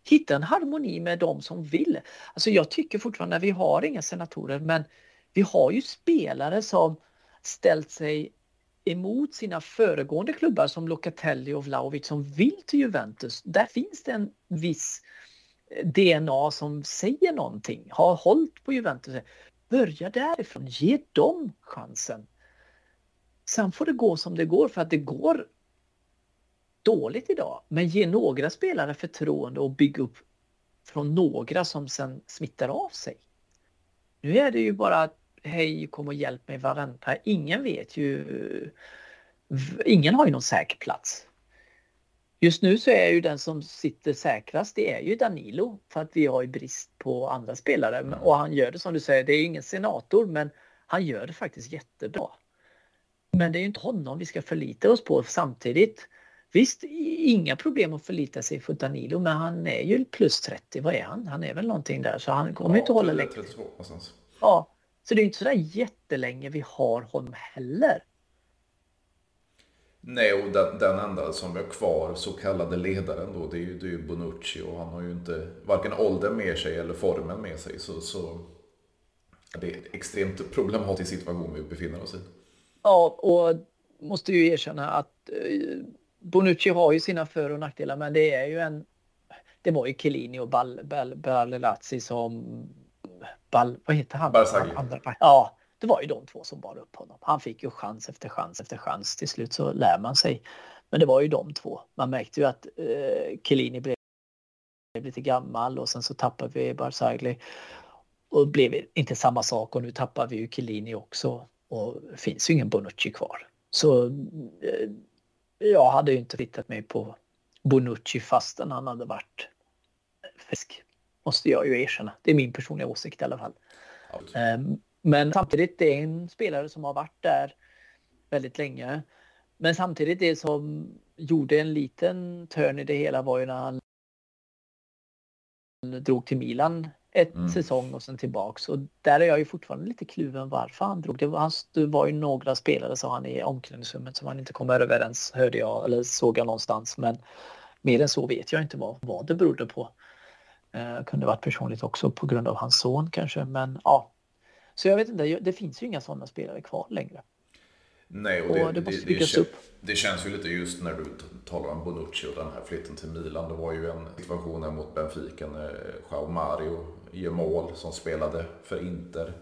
Hitta en harmoni med de som vill. Alltså jag tycker fortfarande, vi har inga senatorer, men vi har ju spelare som ställt sig emot sina föregående klubbar som Locatelli och Vlahovic som vill till Juventus. Där finns det en viss eh, DNA som säger någonting, har hållit på Juventus. Börja därifrån, ge dem chansen. Sen får det gå som det går för att det går dåligt idag. Men ge några spelare förtroende och bygg upp från några som sen smittar av sig. Nu är det ju bara hej kom och hjälp mig varandra. Ingen vet ju. Ingen har ju någon säker plats. Just nu så är ju den som sitter säkrast det är ju Danilo för att vi har ju brist på andra spelare mm. och han gör det som du säger, det är ingen senator men han gör det faktiskt jättebra. Men det är ju inte honom vi ska förlita oss på samtidigt. Visst, inga problem att förlita sig på Danilo men han är ju plus 30, vad är han? Han är väl någonting där så han kommer ja, inte hålla länge. Ja, så det är inte sådär jättelänge vi har honom heller. Nej, och den, den enda som är kvar, så kallade ledaren då, det är ju, det är ju Bonucci och han har ju inte varken åldern med sig eller formen med sig. Så, så det är en extremt problematisk situation vi befinner oss i. Ja, och måste ju erkänna att eh, Bonucci har ju sina för och nackdelar, men det är ju en... Det var ju Chiellini och Ballelazzi som Ball, vad heter han? Barzagli. ja, det var ju de två som bar upp honom. Han fick ju chans efter chans efter chans. Till slut så lär man sig. Men det var ju de två. Man märkte ju att eh, Chiellini blev lite gammal och sen så tappade vi Barzagli. Och blev inte samma sak och nu tappar vi ju Chiellini också. Och det finns ju ingen Bonucci kvar. Så eh, jag hade ju inte tittat mig på Bonucci fastän han hade varit frisk. Måste jag ju erkänna. Det är min personliga åsikt i alla fall. Um, men samtidigt, det är en spelare som har varit där väldigt länge. Men samtidigt det som gjorde en liten törn i det hela var ju när han drog till Milan ett mm. säsong och sen tillbaks. Och där är jag ju fortfarande lite kluven varför han drog. Det var, det var ju några spelare, sa han, i omklädningsrummet som han inte kom överens, hörde jag, eller såg jag någonstans. Men mer än så vet jag inte vad, vad det berodde på. Eh, kunde varit personligt också på grund av hans son kanske, men ja. Så jag vet inte, det finns ju inga sådana spelare kvar längre. Nej, och det, och det, byggas det, upp. Det känns ju lite just när du talar om Bonucci och den här flytten till Milan. Det var ju en situation mot Benfica när Joao Mario gör mål som spelade för Inter.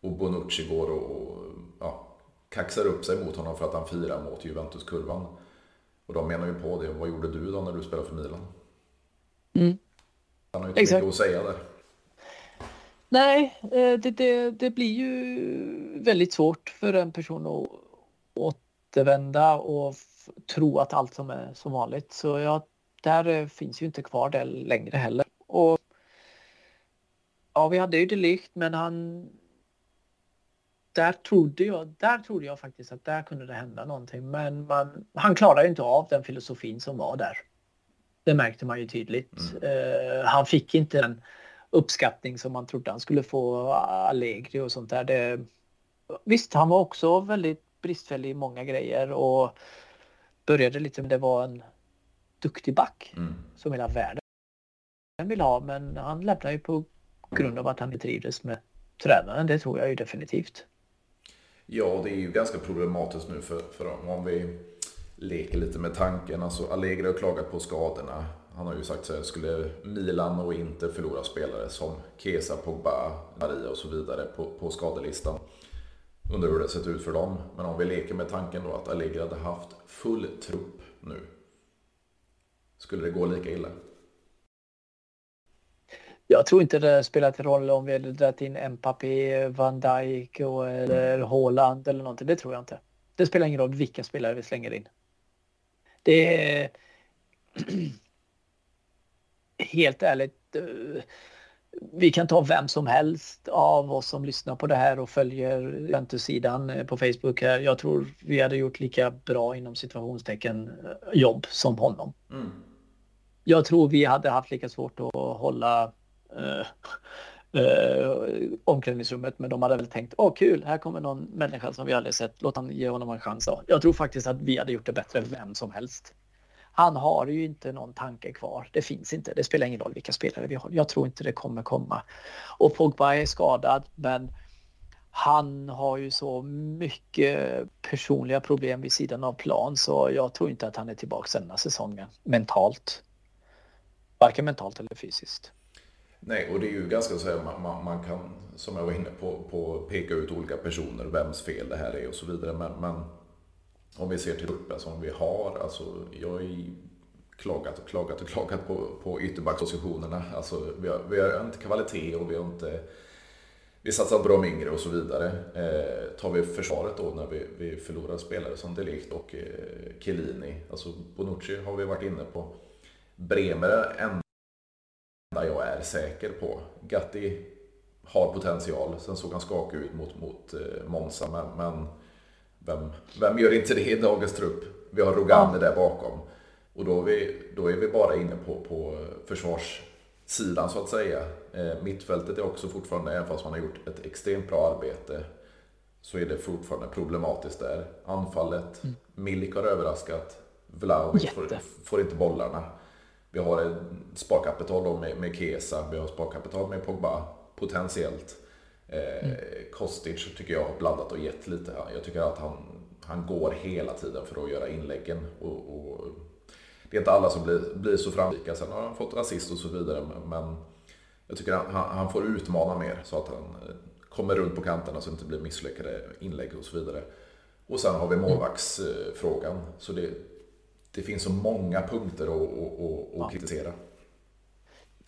Och Bonucci går och ja, kaxar upp sig mot honom för att han firar mot Juventus-kurvan. Och de menar ju på det. Vad gjorde du då när du spelade för Milan? Mm. Han har ju inte Exakt. mycket att säga där. Nej, eh, det, det, det, blir ju väldigt svårt för en person att återvända och tro att allt som är som vanligt. Så ja, där eh, finns ju inte kvar det längre heller. Ja, vi hade ju Delicht, men han där trodde jag, där trodde jag faktiskt att där kunde det hända någonting. Men man, han klarade ju inte av den filosofin som var där. Det märkte man ju tydligt. Mm. Uh, han fick inte den uppskattning som man trodde han skulle få Allegri och sånt där. Det, visst, han var också väldigt bristfällig i många grejer och började lite med det var en duktig back mm. som hela världen vill ha. Men han lämnade ju på grund av att han inte trivdes med tränaren. Det tror jag ju definitivt. Ja, det är ju ganska problematiskt nu för, för dem. Om vi leker lite med tanken. Alltså Allegri har klagat på skadorna. Han har ju sagt så här, skulle Milan och inte förlora spelare som Kesa, Pogba, Maria och så vidare på, på skadelistan. Undrar hur det sett ut för dem. Men om vi leker med tanken då att Allegri hade haft full trupp nu. Skulle det gå lika illa? Jag tror inte det spelat roll om vi hade dragit in Mbappé, Van Dijk och, eller Haaland eller någonting. Det tror jag inte. Det spelar ingen roll vilka spelare vi slänger in. Det är *clears throat* helt ärligt. Eh, vi kan ta vem som helst av oss som lyssnar på det här och följer Juventus-sidan eh, på Facebook. Här. Jag tror vi hade gjort lika bra inom situationstecken eh, jobb som honom. Mm. Jag tror vi hade haft lika svårt att hålla Eh, eh, omklädningsrummet men de hade väl tänkt åh kul, här kommer någon människa som vi aldrig sett, låt han ge honom en chans. Jag tror faktiskt att vi hade gjort det bättre än vem som helst. Han har ju inte någon tanke kvar. Det finns inte. Det spelar ingen roll vilka spelare vi har. Jag tror inte det kommer komma. Och Pogba är skadad, men han har ju så mycket personliga problem vid sidan av plan så jag tror inte att han är tillbaka denna säsongen mentalt. Varken mentalt eller fysiskt. Nej, och det är ju ganska så här, man, man, man, kan, som jag var inne på, på, peka ut olika personer, vems fel det här är och så vidare. Men, men om vi ser till gruppen som vi har, alltså jag har klagat och klagat och klagat på, på ytterbackspositionerna. Alltså vi har, vi har inte kvalitet och vi har inte vi satsar bra med yngre och så vidare. Eh, tar vi försvaret då när vi, vi förlorar spelare som Delikt och eh, Chiellini. Alltså Bonucci har vi varit inne på. Bremer är enda jag är säker på. Gatti har potential. Sen såg han skakig ut mot, mot eh, Monza. Men, men vem, vem gör inte det i dagens trupp? Vi har Rogani ja. där bakom. Och då är, vi, då är vi bara inne på, på försvarssidan så att säga. Eh, mittfältet är också fortfarande, även fast man har gjort ett extremt bra arbete, så är det fortfarande problematiskt där. Anfallet, mm. Milik har överraskat. Vlahovic får, får, inte bollarna. Vi har sparkapital då med, med Kesa, vi har sparkapital med Pogba, potentiellt. Eh, mm. Kostic tycker jag har blandat och gett lite. Jag tycker att han, han går hela tiden för att göra inläggen. Och, och det är inte alla som blir, blir så framgångsrika. Sen har han fått assist och så vidare. Men jag tycker han, han får utmana mer så att han eh, kommer runt på kanterna så att det inte blir misslyckade inlägg och så vidare. Och sen har vi målvaktsfrågan. Så det, det finns så många punkter att, att, att, att kritisera.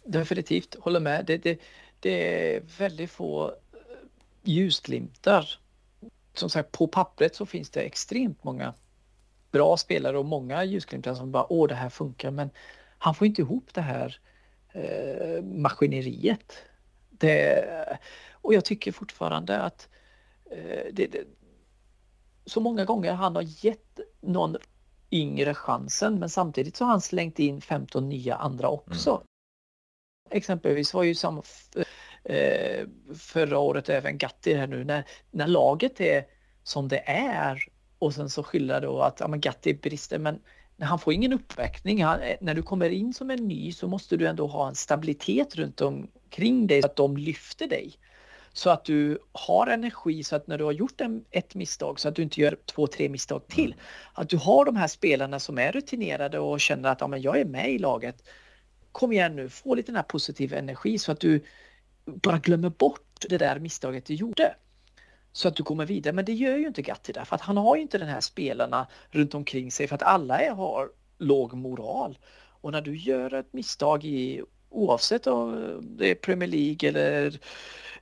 Definitivt, håller med. Det, det, det är väldigt få ljusglimtar. Som sagt, på pappret så finns det extremt många bra spelare och många ljusglimtar som bara åh det här funkar men han får inte ihop det här eh, maskineriet. Det, och jag tycker fortfarande att eh, det, det, så många gånger han har gett någon yngre chansen men samtidigt så har han slängt in 15 nya andra också. Mm. Exempelvis var ju samma eh, förra året även Gatti här nu när, när laget är som det är och sen så skylla då att ja, men Gatti brister men han får ingen uppväckning. Han, eh, när du kommer in som en ny så måste du ändå ha en stabilitet runt omkring dig så att de lyfter dig. Så att du har energi så att när du har gjort en, ett misstag så att du inte gör två, tre misstag till. Mm. Att du har de här spelarna som är rutinerade och känner att ja, men jag är med i laget. Kom igen nu, få lite den här positiva energi så att du bara glömmer bort det där misstaget du gjorde. Så att du kommer vidare. Men det gör ju inte Gatti där för att han har ju inte den här spelarna runt omkring sig för att alla är, har låg moral. Och när du gör ett misstag i oavsett om det är Premier League eller,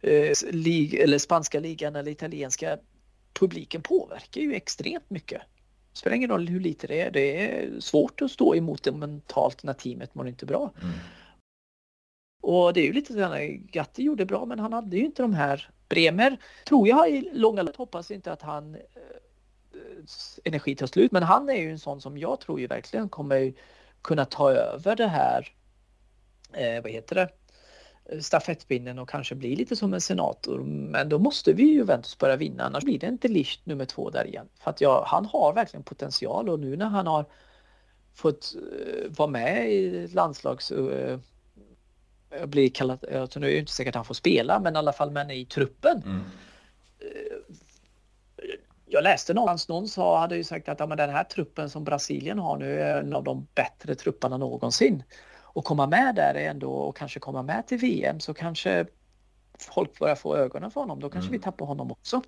eh, League, eller spanska ligan eller italienska publiken påverkar ju extremt mycket. Det spelar ingen roll hur lite det är. Det är svårt att stå emot det mentalt när teamet mår inte bra. Mm. Och det är ju lite sådär, Gatti gjorde bra men han hade ju inte de här Bremer tror jag i långa loppet hoppas inte att han eh, energi tar slut men han är ju en sån som jag tror ju verkligen kommer kunna ta över det här eh, vad heter det stafettpinnen och kanske bli lite som en senator. Men då måste vi ju Juventus börja vinna annars blir det inte Licht nummer två där igen. För att jag, han har verkligen potential och nu när han har fått uh, vara med i landslags uh, blir kallad, alltså nu är det inte säkert att han får spela, men i alla fall men i truppen. Mm. Eh, jag läste någonstans, någon sa, hade ju sagt att ja, den här truppen som Brasilien har nu är en av de bättre trupperna någonsin. Och komma med där är ändå, och kanske komma med till VM så kanske folk börjar få ögonen för honom. Då kanske mm. vi tappar honom också.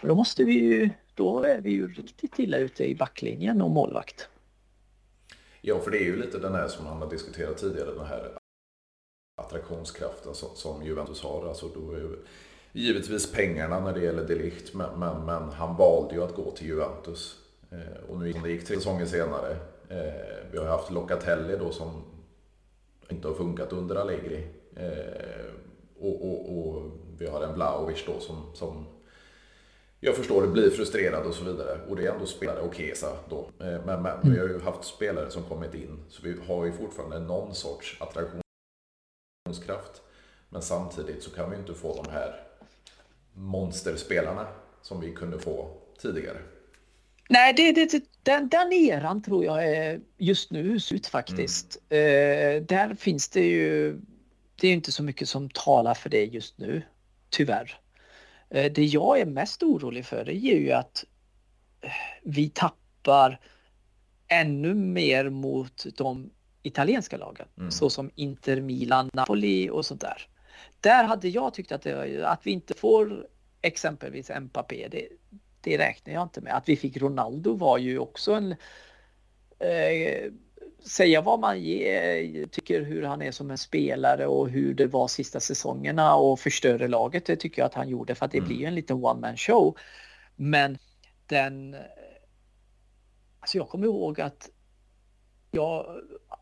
För då måste vi ju, då är vi ju riktigt illa ute i backlinjen och målvakt. Ja, för det är ju lite den här som man har diskuterat tidigare, den här attraktionskraften som Juventus har. Alltså då är givetvis pengarna när det gäller Delict, men, men, men han valde ju att gå till Juventus. Eh, och nu gick det gick tre säsonger senare. Eh, vi har haft Locatelli då som inte har funkat under Allegri. Eh, och, och, och, vi har en Vlahovic då som, som jag förstår det, blir frustrerad och så vidare. Och det är ändå spelare och Kesa då. Eh, men, men vi har ju haft spelare som kommit in, så vi har ju fortfarande någon sorts attraktionskraft. Men samtidigt så kan vi inte få de här monsterspelarna som vi kunde få tidigare. Nej, det, det, den, den eran tror jag är just nu ut faktiskt. Mm. Eh, där finns det ju, det är inte så mycket som talar för det just nu, tyvärr. Eh, det jag är mest orolig för det är ju att eh, vi tappar ännu mer mot de italienska lagen, mm. såsom Inter, Milan, Napoli och sånt där. Där hade jag tyckt att, det, att vi inte får exempelvis Mbappé, det, det räknar jag inte med. Att vi fick Ronaldo var ju också en... Eh, säga vad man ger, tycker hur han är som en spelare och hur det var sista säsongerna och förstöra laget. Det tycker jag att han gjorde för att det mm. blir en liten one man show. Men den... Alltså jag kommer ihåg att jag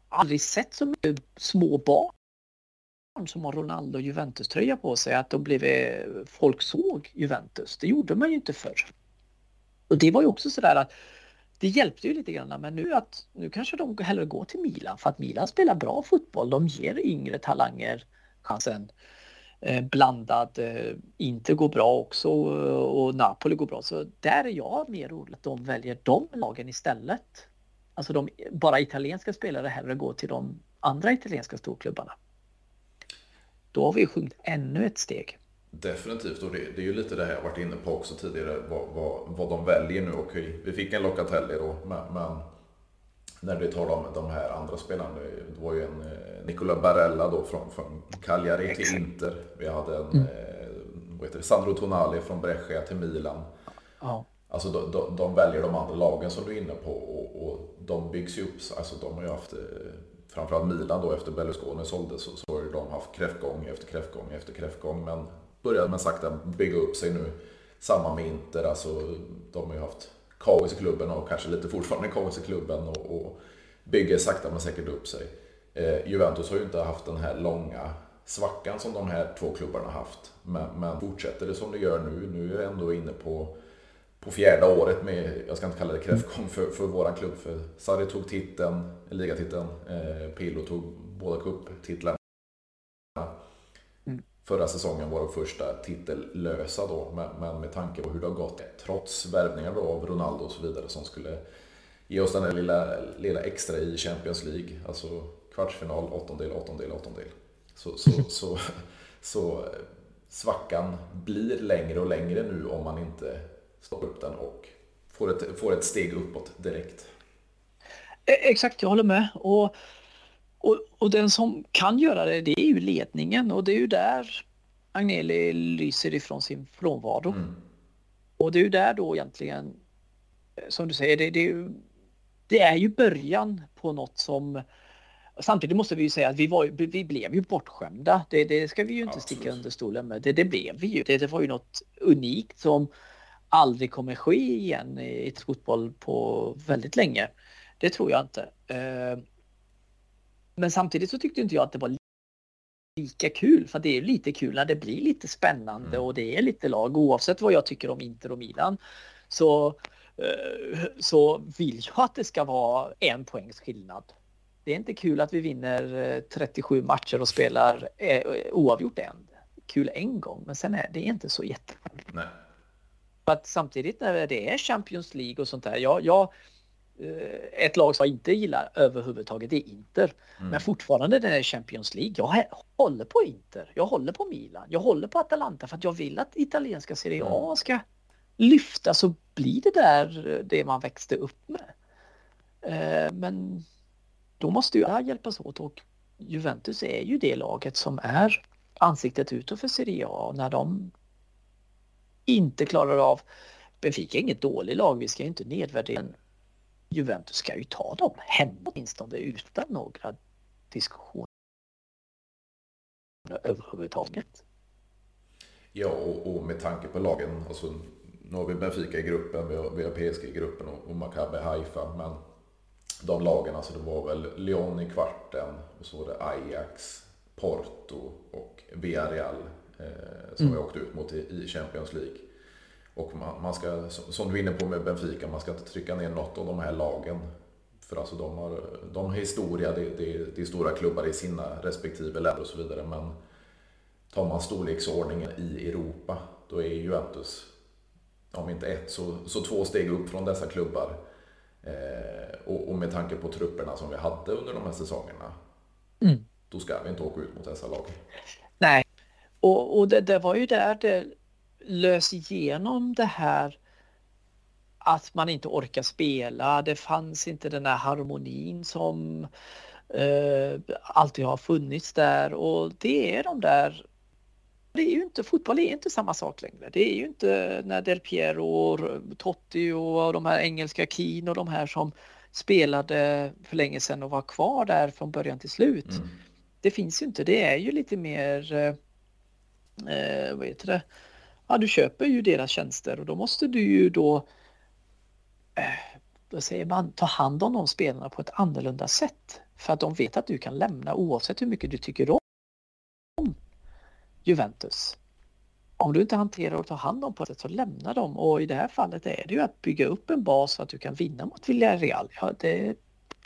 aldrig sett så mycket små barn som har Ronaldo Juventus-tröja på sig att de blev, folk såg Juventus. Det gjorde man ju inte förr. Och det var ju också sådär att det hjälpte ju lite grann men nu att nu kanske de hellre går till Milan för att Milan spelar bra fotboll. De ger yngre talanger chansen. Eh, blandad, eh, inte går bra också och Napoli går bra. Så där är jag mer orolig att de väljer de lagen istället. Alltså de bara italienska spelare hellre går till de andra italienska storklubbarna. Då har vi sjunkit ännu ett steg. Definitivt, och det, det, är ju lite det här jag varit inne på också tidigare, vad, vad, vad de väljer nu. Okej, vi fick en Locatelli då, men, men när vi tar om de här andra spelarna, det var ju en eh, Nicola Barella då från, från Cagliari till Inter. Vi hade en mm. eh, vad heter det, Sandro Tonali från Brescia till Milan. Ja. Alltså de, de, de, väljer de andra lagen som du är inne på och, och de byggs ju upp. Alltså de har ju haft, eh, framförallt Milan då efter Berlusconi såldes så, så har de haft kräftgång efter kräftgång efter kräftgång. Men börjar man sakta bygga upp sig nu. Samma med Inter, alltså de har ju haft kaos i klubben och kanske lite fortfarande kaos i klubben och, och bygger sakta men säkert upp sig. Eh, Juventus har ju inte haft den här långa svackan som de här två klubbarna haft. Men, men fortsätter det som det gör nu, nu är jag ändå inne på, på fjärde året med, jag ska inte kalla det kräftgång för, för våran klubb. För Sarri tog titeln, ligatiteln, eh, Pirlo tog båda cuptitlarna förra säsongen var de första titellösa då, men med tanke på hur det har gått, trots värvningar då av Ronaldo och så vidare som skulle ge oss den där lilla, lilla extra i Champions League, alltså kvartsfinal, åttondel, åttondel, åttondel. Så, så, så, så eh, svackan blir längre och längre nu om man inte stoppar upp den och får ett, får ett steg uppåt direkt. E-, exakt, jag håller med. Och och, och, den som kan göra det, det är ju ledningen och det är ju där Agnelli lyser ifrån sin frånvaro. Mm. Och det är ju där då egentligen, som du säger, det, det, det, är ju början på något som Samtidigt måste vi ju säga att vi, var, vi blev ju bortskämda. Det, det ska vi ju inte sticka under stolen med. Det, det blev vi ju. Det, det var ju något unikt som aldrig kommer ske igen i ett fotboll på väldigt länge. Det tror jag inte. Eh, men samtidigt så tyckte inte jag att det var lika kul för det är lite kul när det blir lite spännande mm. och det är lite lag oavsett vad jag tycker om Inter och Milan. Så, eh, så vill jag att det ska vara en poängs skillnad. Det är inte kul att vi vinner 37 eh, matcher och spelar eh, oavgjort en. Kul en gång men sen är det inte så jättekul. För att samtidigt när det är Champions League och sånt där. Jag, jag, ett lag som jag inte gillar överhuvudtaget är Inter. Mm. Men fortfarande det är Champions League. Jag håller på Inter. Jag håller på Milan. Jag håller på Atalanta för att jag vill att italienska Serie A mm. ska lyftas och bli det där eh, det man växte upp med. Eh, men då måste ju alla hjälpas åt och Juventus är ju det laget som är ansiktet utåt för Serie A när de inte klarar av Benfica är inget dåligt lag, vi ska inte nedvärdera Juventus ska ju ta dem hemma åtminstone utan några diskussioner överhuvudtaget. Ja, och, och, med tanke på lagen, alltså, nu har vi Benfica i gruppen, vi har, vi har PSG i gruppen och, och Maccabi Haifa, men de lagen, alltså det var väl Lyon i kvarten och så var det Ajax, Porto och Villarreal eh, som mm. vi åkte ut mot i, i Champions League. Och man, man, ska, som du är inne på med Benfica, man ska inte trycka ner något av de här lagen. För alltså de har, de har historia, det, det, det är stora klubbar i sina respektive länder och så vidare. Men tar man storleksordningen i Europa, då är Juventus om inte ett, så, så två steg upp från dessa klubbar. Eh, och, och, med tanke på trupperna som vi hade under de här säsongerna, mm. då ska vi inte åka ut mot dessa lag. Nej, och, och det, det var ju där det lös igenom det här att man inte orkar spela. Det fanns inte den här harmonin som eh, alltid har funnits där och det är de där det är ju inte, fotboll är inte samma sak längre. Det är ju inte när Del Piero och Totti och de här engelska Keen och de här som spelade för länge sedan och var kvar där från början till slut. Mm. Det finns ju inte. Det är ju lite mer, eh, eh vad heter det, ja du köper ju deras tjänster och då måste du ju då, eh, vad då säger man, ta hand om de spelarna på ett annorlunda sätt. För att de vet att du kan lämna oavsett hur mycket du tycker om Juventus. Om du inte hanterar och tar hand om på det så lämna dem och i det här fallet är det ju att bygga upp en bas så att du kan vinna mot Villarreal ja, det,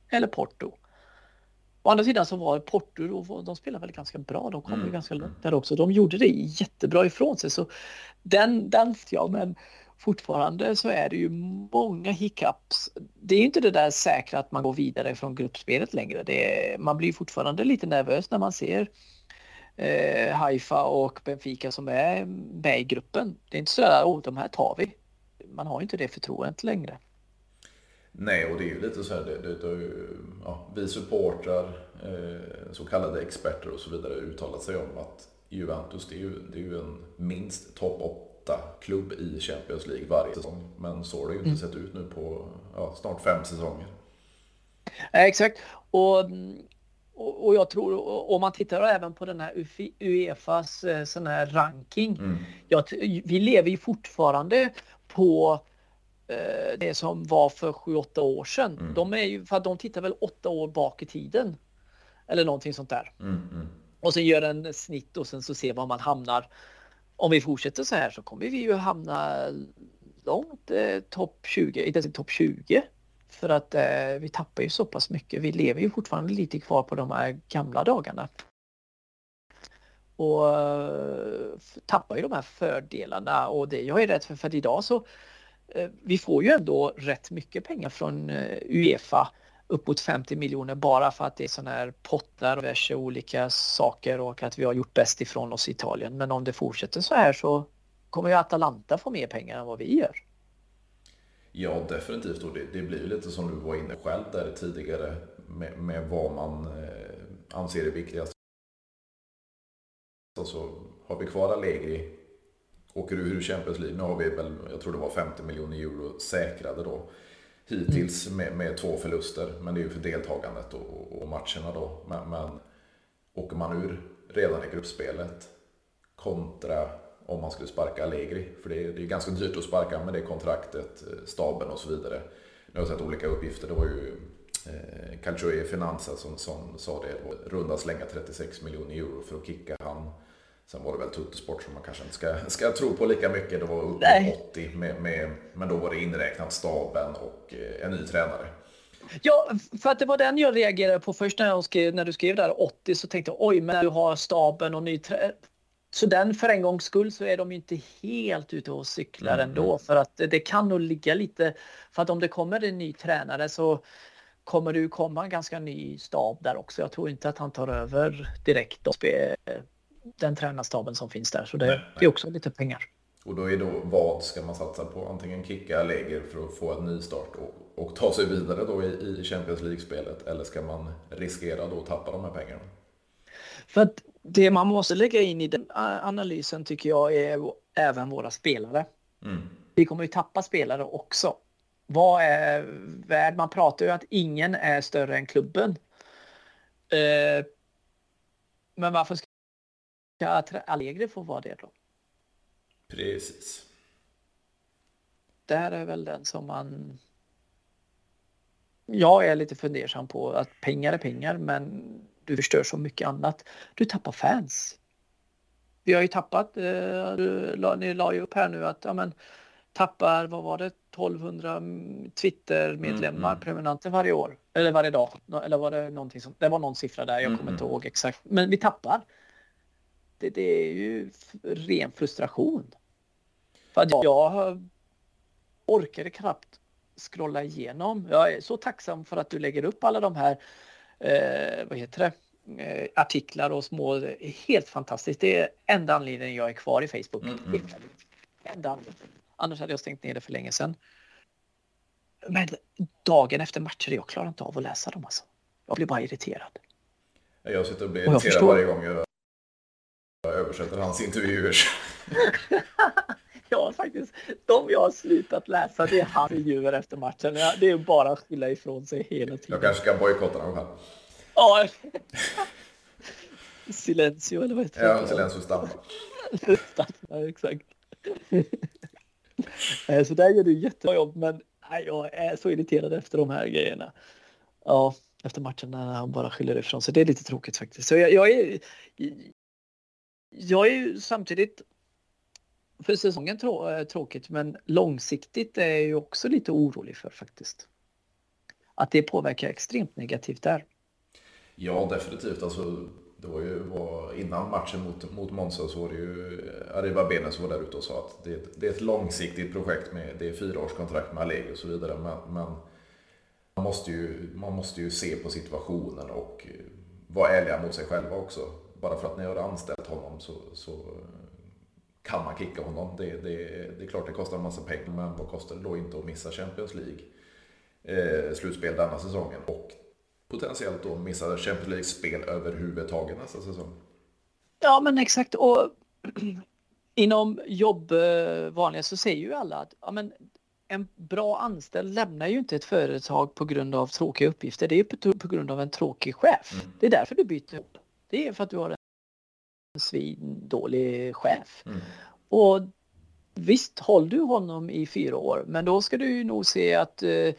eller Porto. Å andra sidan så var Porto, de spelade väl ganska bra, de kom mm. ju ganska långt där också. De gjorde det jättebra ifrån sig så den, den ja men fortfarande så är det ju många hiccups. Det är inte det där säkra att man går vidare från gruppspelet längre. Är, man blir fortfarande lite nervös när man ser eh, Haifa och Benfica som är med i gruppen. Det är inte så där, oh, de här tar vi. Man har inte det förtroendet längre. Nej, och det är ju lite så här, det, det, det, ja, vi supportrar, eh, så kallade experter och så vidare uttalat sig om att Juventus, det är ju, det är ju en minst topp 8-klubb i Champions League varje säsong. Men så har det ju inte mm. sett ut nu på ja, snart fem säsonger. exakt. Och och, jag tror, om man tittar även på den här Uefas eh, sån här ranking. Mm. Ja, vi lever ju fortfarande på eh, det som var för 7-8 år sedan. Mm. De är ju, för de tittar väl 8 år bak i tiden. Eller någonting sånt där. Mm, mm. Och sen gör en snitt och sen så ser var man hamnar. Om vi fortsätter så här så kommer vi ju hamna långt eh, topp 20, inte topp 20 för att eh, vi tappar ju så pass mycket. Vi lever ju fortfarande lite kvar på de här gamla dagarna. Och eh, tappar ju de här fördelarna och det jag är rädd för, för idag så eh, Eh, vi får ju ändå rätt mycket pengar från eh, Uefa uppåt 50 miljoner bara för att det är sådana här pottar och diverse olika saker och att vi har gjort bäst ifrån oss i Italien. Men om det fortsätter så här så kommer ju Atalanta få mer pengar än vad vi gör. Ja, definitivt. Och det, det blir lite som du var inne själv där tidigare med, med vad man eh, anser är viktigast. Alltså, har vi kvar Allegri, åker du ur Champions League, nu har vi väl, jag tror det var 50 miljoner euro säkrade då hittills mm. med, med två förluster. Men det är ju för deltagandet och, och matcherna då. Men, men åker man ur redan i gruppspelet kontra om man skulle sparka Allegri. För det är, det är ganska dyrt att sparka med det kontraktet, eh, staben och så vidare. Nu har jag sett olika uppgifter. Det var ju eh, Calcio e Finanza som, som sa det. runda slänga 36 miljoner euro för att kicka han. Sen var det väl Tuttosport som man kanske inte ska, ska tro på lika mycket. Det var upp till 80 med, med, men då var det inräknat staben och eh, en ny tränare. Ja, för att det var den jag reagerade på först när, jag skrev, när du skrev där 80 så tänkte jag oj, men du har staben och ny tränare så den för en gångs skull så är de inte helt ute och cyklar mm. ändå mm. för att det kan nog ligga lite för att om det kommer en ny tränare så kommer det ju komma en ganska ny stab där också. Jag tror inte att han tar över direkt och den tränarstaben som finns där så det, nej, det är också lite pengar. Och då är då vad ska man satsa på? Antingen kicka läger för att få en ny start och, och ta sig vidare då i, i Champions League-spelet eller ska man riskera då att tappa de här pengarna? För att det man måste lägga in i den analysen tycker jag är även våra spelare. Mm. Vi kommer ju tappa spelare också. Vad är värd? Man pratar ju att ingen är större än klubben. Eh, men varför ska Allegri få vara det då? Precis. Det här är väl den som man... Jag är lite fundersam på att pengar är pengar, men du förstör så mycket annat. Du tappar fans. Vi har ju tappat, eh, ni la ju upp här nu att ja, men, tappar, vad var det, 1200 Twitter-medlemmar, mm, mm. prenumeranter varje år. Eller varje dag. Eller var det någonting som, det var någon siffra där, jag kommer mm, inte mm. ihåg exakt. Men vi tappar. Det, det är ju ren frustration. För att jag orkade knappt scrolla igenom. Jag är så tacksam för att du lägger upp alla de här, eh, vad heter det, eh, artiklar och små, helt fantastiskt. Det är enda anledningen jag är kvar i Facebook. Mm, mm. Enda anledningen. Annars hade jag stängt ner det för länge sedan. Men dagen efter matcher, jag klarar inte av att läsa dem alltså. Jag blir bara irriterad. Jag sitter och blir irriterad förstår... varje gång jag översätter hans intervjuer. *laughs* ja, faktiskt. De jag har slutat läsa, det är hans intervjuer efter matchen. Det är bara att skylla ifrån sig hela tiden. Jag kanske ska bojkotta dem här. Ja. *laughs* Silencio, eller vad heter det? Ja, Silencio Stampa. ja, exakt. *laughs* Så där gör du jättebra jobb, men jag är så irriterad efter de här grejerna. Ja, efter matchen när han bara skyller ifrån sig. Det är lite tråkigt faktiskt. Så jag, jag är, jag är ju samtidigt för säsongen trå eh, tråkigt, men långsiktigt är jag ju också lite orolig för faktiskt. Att det påverkar extremt negativt där. Ja, definitivt. Alltså, det var ju var, innan matchen mot, mot Monza så var det ju eh, Ariba Bene som var där ute och sa att det, det är ett långsiktigt projekt med det är fyraårskontrakt med Allegri och så vidare. Men, men, man, måste ju, man måste ju se på situationen och eh, vara ärliga mot sig själva också. Bara för att ni har anställt honom så, så kan man kicka honom. Det, det, det är klart det kostar en massa pengar, men vad kostar det då inte att missa Champions League eh, slutspel denna säsongen? Och potentiellt då missa Champions League-spel överhuvudtaget nästa säsong. Ja, men exakt. Och *clears throat* inom jobb eh, vanliga så säger ju alla att ja, men en bra anställd lämnar ju inte ett företag på grund av tråkiga uppgifter. Det är på, på grund av en tråkig chef. Mm. Det är därför du byter jobb. Det är för att du har en svindålig chef. Mm. Och visst, håll du honom i fyra år, men då ska du ju nog se att eh,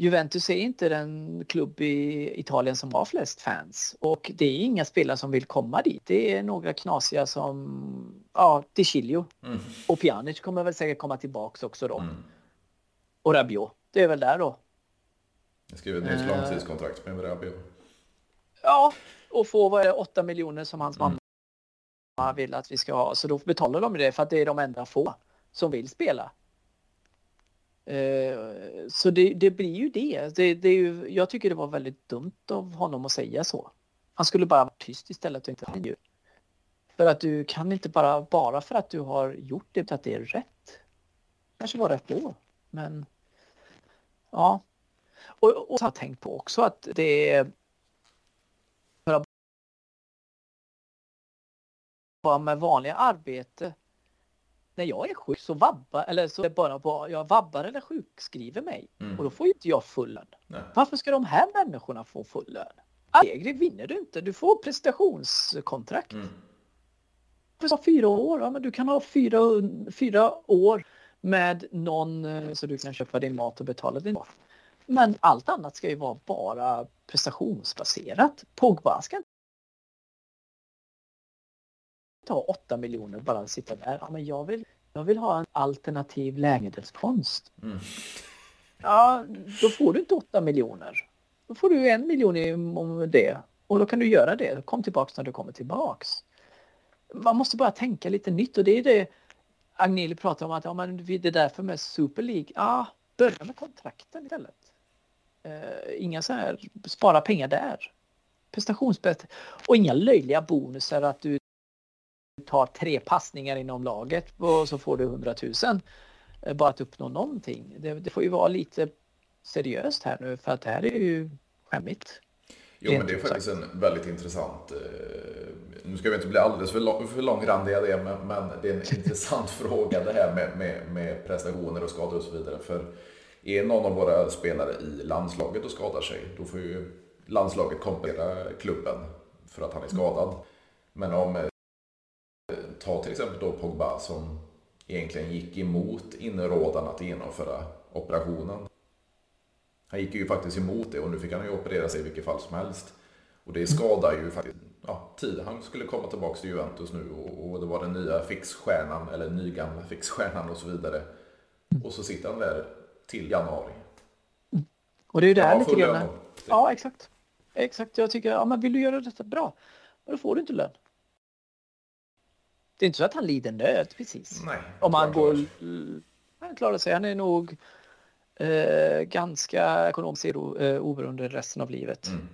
Juventus är inte den klubb i Italien som har flest fans och det är inga spelare som vill komma dit. Det är några knasiga som, ja, Ticilio mm. och Pjanic kommer väl säkert komma tillbaks också då. Mm. Och Rabiot, det är väl där då. Jag skriver ett nytt uh, långtidskontrakt med Rabiot. Ja, och få vad är det, 8 miljoner som hans mm. mamma vill att vi ska ha. Så då betalar de det för att det är de enda få som vill spela. Eh, så det, det, blir ju det. det, det är ju, jag tycker det var väldigt dumt av honom att säga så. Han skulle bara vara tyst istället och inte ju. För att du kan inte bara, bara för att du har gjort det, att det är rätt. kanske var rätt då, men ja. Och, och så har jag tänkt på också att det är bara med vanliga arbete när jag är sjuk så vabbar eller så är bara på, jag vabbar eller sjukskriver mig mm. och då får inte jag full lön. Nej. Varför ska de här människorna få full lön? Allegri vinner du inte, du får prestationskontrakt. Mm. Du fyra år, ja, men du kan ha fyra, fyra år med någon eh, så du kan köpa din mat och betala din mat. Men allt annat ska ju vara bara prestationsbaserat. Pogba ska ta 8 miljoner bara sitta där. Ja, men jag vill, jag vill ha en alternativ lägenhetskonst. Mm. Ja, då får du inte 8 miljoner. Då får du en miljon om det och då kan du göra det. Kom tillbaks när du kommer tillbaks. Man måste bara tänka lite nytt och det är det Agnelli pratar om att ja, men det är därför med Super League. Ja, börja med kontrakten istället. Uh, inga så här spara pengar där. Prestationsbättre och inga löjliga bonusar att du tar tre passningar inom laget och så får du 100 000. Eh, bara att uppnå någonting. Det, det får ju vara lite seriöst här nu för att det här är ju skämmigt. Jo, men det är faktiskt en väldigt intressant... Eh, nu ska vi inte bli alldeles för, lång, för långrandiga det, men, men det är en *laughs* intressant fråga det här med, med, med, prestationer och skador och så vidare. För är någon av våra spelare i landslaget och skadar sig, då får ju landslaget kompensera klubben för att han är skadad. Men om eh, ta till exempel då Pogba som egentligen gick emot inrådan att genomföra operationen. Han gick ju faktiskt emot det och nu fick han ju operera sig i vilket fall som helst. Och det skadar ju faktiskt ja, tiden han skulle komma tillbaka till Juventus nu och, och det var den nya fixstjärnan, eller nygamla fixstjärnan och så vidare. Och så sitter han där till januari. Och det är ju där ja, lite grann. Ja, exakt. Exakt, jag tycker, ja men vill du göra detta bra, då får du inte lön. Det är inte så att han lider nöd precis. Nej. Om han går... han klara sig. Han är nog eh, ganska ekonomiskt eh, oberoende resten av livet. Mm.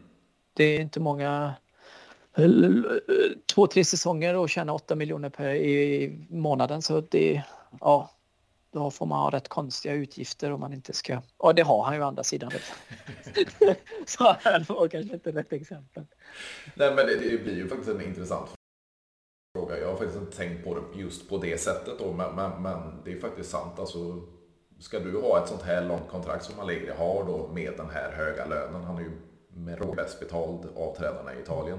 Det är inte många två, tre säsonger och tjäna 8 miljoner per i månaden så det, ja, då får man ha rätt konstiga utgifter om man inte ska... Ja, det har han ju å andra sidan. *laughs* *laughs* så det var kanske inte rätt exempel. Nej, men det, det, blir ju faktiskt en intressant fråga. Jag har faktiskt inte tänkt på det just på det sättet då, men, men, men det är faktiskt sant. Alltså, ska du ha ett sånt här långt kontrakt som Allegri har då med den här höga lönen, han är ju med råg bäst betald av tränarna i Italien.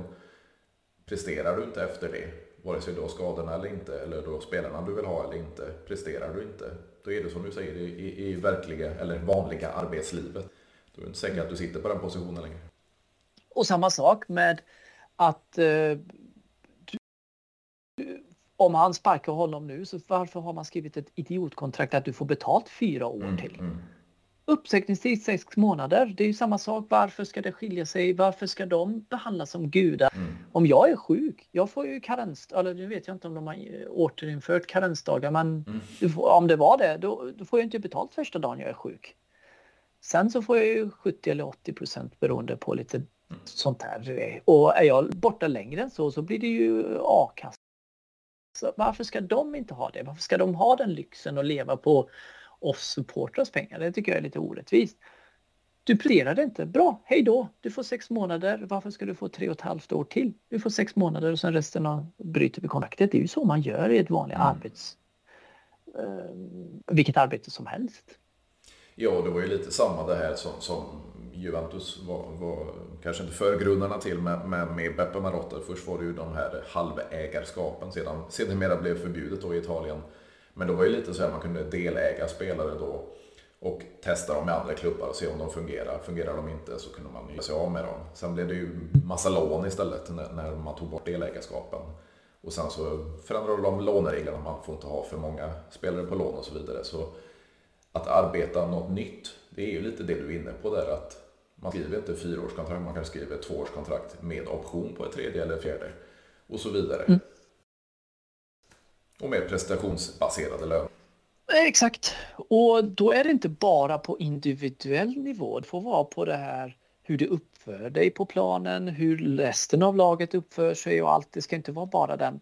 Presterar du inte efter det, vare sig du har skadorna eller inte, eller då spelarna du vill ha eller inte, presterar du inte, då är det som du säger i, i verkliga eller vanliga arbetslivet. Då är det inte säkert att du sitter på den positionen längre. Och samma sak med att eh, om han sparkar honom nu så varför har man skrivit ett idiotkontrakt att du får betalt fyra år mm, till? Mm. Uppsägningstid sex månader, det är ju samma sak. Varför ska det skilja sig? Varför ska de behandlas som gudar? Mm. Om jag är sjuk, jag får ju karensdagar, eller nu vet jag inte om de har återinfört karensdagar, men mm. får, om det var det, då, då, får jag inte betalt första dagen jag är sjuk. Sen så får jag ju 70 eller 80 procent beroende på lite mm. sånt här. Och är jag borta längre än så så blir det ju a-kassa. Varför ska de inte ha det? Varför ska de ha den lyxen och leva på oss supportrars pengar. Det tycker jag är lite orättvist. Du presterade inte. Bra, hej då. Du får sex månader. Varför ska du få tre och ett halvt år till? Du får sex månader och sen resten av, bryter vi kontraktet. Det är ju så man gör i ett vanligt mm. arbets... Eh, vilket arbete som helst. Ja, det var ju lite samma det här som, som Juventus var, var kanske inte förgrundarna till men med, med Beppe Marotta. Först var det ju de här halvägarskapen, sedan sedermera blev förbjudet då i Italien. Men då var det lite så att man kunde deläga spelare då och testa dem med andra klubbar och se om de fungerar. Fungerar de inte så kunde man göra sig av med dem. Sen blev det ju massa lån istället när, man tog bort delägarskapen. Och sen så förändrade de lånereglerna, man får inte ha för många spelare på lån och så vidare. Så att arbeta något nytt, det är ju lite det du är inne på där att man skriver inte fyraårskontrakt, man kanske skriver tvåårskontrakt med option på ett tredje eller fjärde och så vidare. Mm. Och mer prestationsbaserade löner. Exakt. Och då är det inte bara på individuell nivå. Det får vara på det här hur du uppför dig på planen, hur resten av laget uppför sig och allt. Det ska inte vara bara den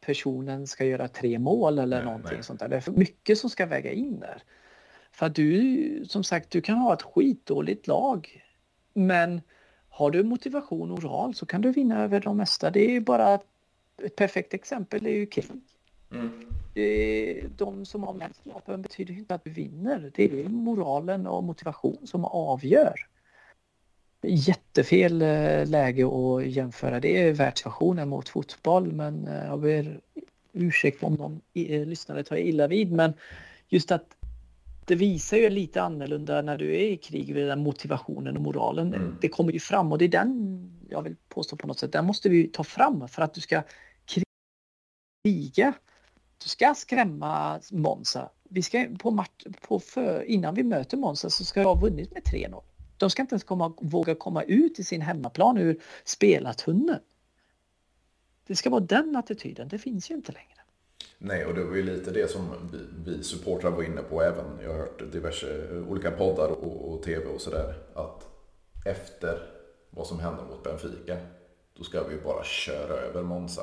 personen ska göra tre mål eller nej, någonting nej. sånt där. Det är för mycket som ska väga in där. För att du, som sagt, du kan ha ett skitdåligt lag. Men har du motivation och moral så kan du vinna över de mesta. Det är ju bara ett perfekt exempel är ju krig. Mm. De som har mest vapen betyder inte att du vinner. Det är moralen och motivation som avgör. Jättefel eh, läge att jämföra. Det är världssituationen mot fotboll men eh, jag ber ursäkt om någon eh, lyssnare tar illa vid men just att det visar ju lite annorlunda när du är i krig, den motivationen och moralen. Mm. Det kommer ju fram och det är den jag vill påstå på något sätt, den måste vi ta fram för att du ska kriga du ska skrämma Monza. Vi ska på match, på för, innan vi möter Monza så ska jag ha vunnit med 3-0. De ska inte ens komma, våga komma ut i sin hemmaplan ur spelartunneln. Det ska vara den attityden, det finns ju inte längre. Nej, och det var ju lite det som vi, vi supportrar var inne på även. Jag har hört diverse olika poddar och, och tv och sådär. Att efter vad som hände mot Benfica, då ska vi bara köra över Monza.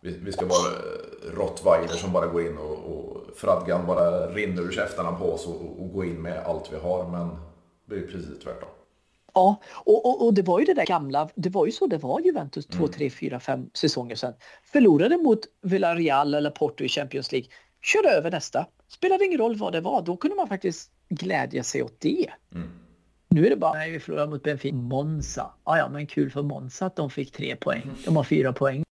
Vi, vi ska vara eh, rottweiler som bara går in och, och fradgan bara rinner ur käftarna på oss och, och går in med allt vi har. Men det är precis tvärtom. Ja, och, och, och, det var ju det där gamla, det var ju så det var Juventus två, mm. tre, fyra, fem säsonger sedan. Förlorade mot Villarreal eller Porto i Champions League, körde över nästa. Spelade ingen roll vad det var, då kunde man faktiskt glädja sig åt det. Mm. Nu är det bara, nej vi förlorade mot Benfica, Monza. Ja, ja, men kul för Monza att de fick tre poäng. Mm. De har fyra poäng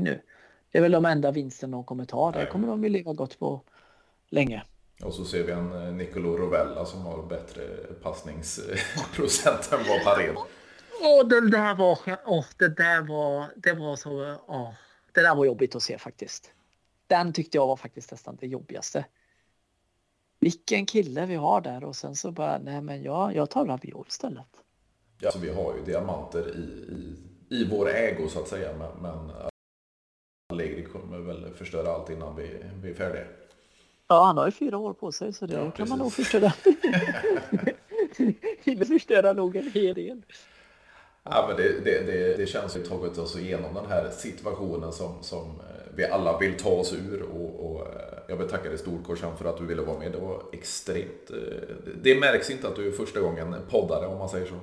nu. Det är väl de enda vinsten de kommer ta. Det kommer de ju leva gott på länge. Och så ser vi en eh, Nicolo Rovella som har bättre passningsprocent än vad Pared. Åh, det där var, åh, det där var, det var så, åh, det där var jobbigt att se faktiskt. Den tyckte jag var faktiskt nästan det jobbigaste. Vilken kille vi har där och sen så bara, nej men jag, jag tar Rabiot istället. Ja, så vi har ju diamanter i, i, i vår ägo så att säga, men, men Allegri kommer väl förstöra allt innan vi, vi är färdiga. Ja, han har ju fyra år på sig så det ja, kan man nog förstöra. *laughs* Det förstöra nog en hel del. Ja, men det, det, det, det känns ju tagit oss igenom den här situationen som, som eh, vi alla vill ta oss ur. Och, och eh, jag vill tacka dig storkorsan för att du ville vara med. Det var extremt... Eh, det märks inte att du är första gången poddare om man säger så.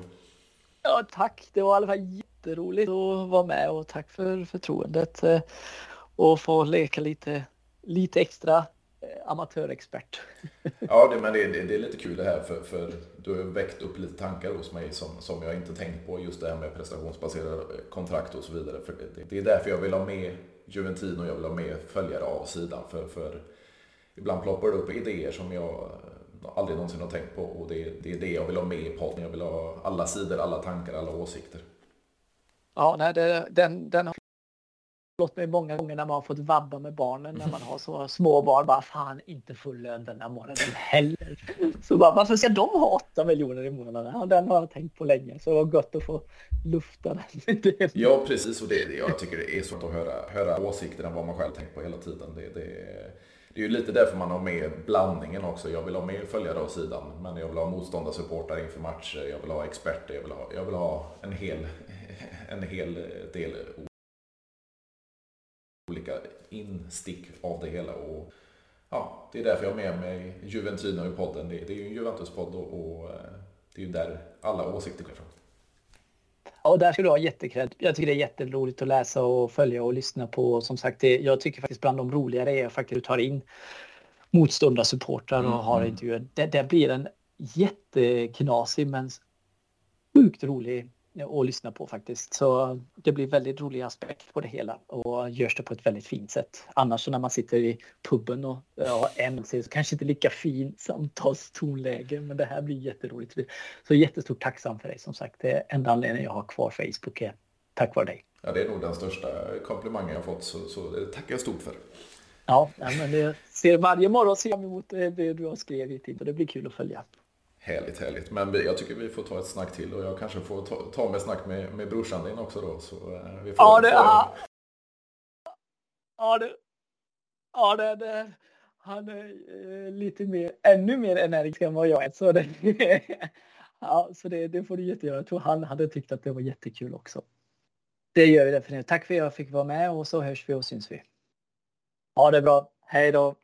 Ja, tack. Det var i alla fall jätteroligt att vara med och tack för förtroendet. Och få leka lite, lite extra amatörexpert. *laughs* Ja, det, men det, det, det, är lite kul det här för, för du har väckt upp lite tankar hos mig som, som jag inte tänkt på. Just det här med prestationsbaserade kontrakt och så vidare. För det, det är därför jag vill ha med Juventino och jag vill ha med följare av sidan. För, för ibland ploppar det upp idéer som jag aldrig någonsin har tänkt på och det, det är det jag vill ha med i podden. Jag vill ha alla sidor, alla tankar, alla åsikter. Ja, nej, det, den, den slått mig många gånger när man har fått vabba med barnen när man har så små barn. Bara fan inte full lön den här månaden heller. Så bara varför ska de ha 8 miljoner i månaden? Ja, den har jag tänkt på länge så det var gott att få lufta den. ja precis och det, jag tycker det är svårt att höra, höra åsikter än vad man själv tänkt på hela tiden. Det, det, det är ju lite därför man har med blandningen också. Jag vill ha med följare av sidan men jag vill ha motståndarsupportrar inför matcher. Jag vill ha experter. Jag vill ha, jag vill ha en hel en hel del olika instick av det hela. Och, ja, det är därför jag har med mig Juventino i podden. Det, är ju en Juventus-podd och, och, eh, det är ju där alla åsikter kommer från. Ja, och där ska du ha jättekred. Jag tycker det är jätteroligt att läsa och följa och lyssna på. Som sagt, det, jag tycker faktiskt bland de roligare är faktiskt att du tar in motståndarsupportrar och mm. har intervjuer. Det, det blir en jätteknasig men sjukt rolig att lyssna på faktiskt. Så det blir väldigt rolig aspekt på det hela och görs det på ett väldigt fint sätt. Annars så när man sitter i puben och har en så kanske inte lika fin samtalstonläge, men det här blir jätteroligt. Så jättestort tacksam för dig som sagt. Det enda anledningen jag har kvar Facebook är tack vare dig. Ja, det är nog den största komplimangen jag fått, så, så det tackar jag stort för. Ja, men det ser varje morgon ser jag emot det du har skrivit och det blir kul att följa. Härligt, härligt. Men jag tycker vi får ta ett snack till och jag kanske får ta, ta med snack med, med brorsan din också då. Så eh, vi får, ja, det, ja. ja, det, ja, det, det, han är eh, lite mer, ännu mer energisk än vad jag är. Så det, *laughs* ja, så det, det får du jättegöra. Jag tror han hade tyckt att det var jättekul också. Det gör vi definitivt. Tack för att jag fick vara med och så hörs vi och syns vi. Ha det bra. Hej då!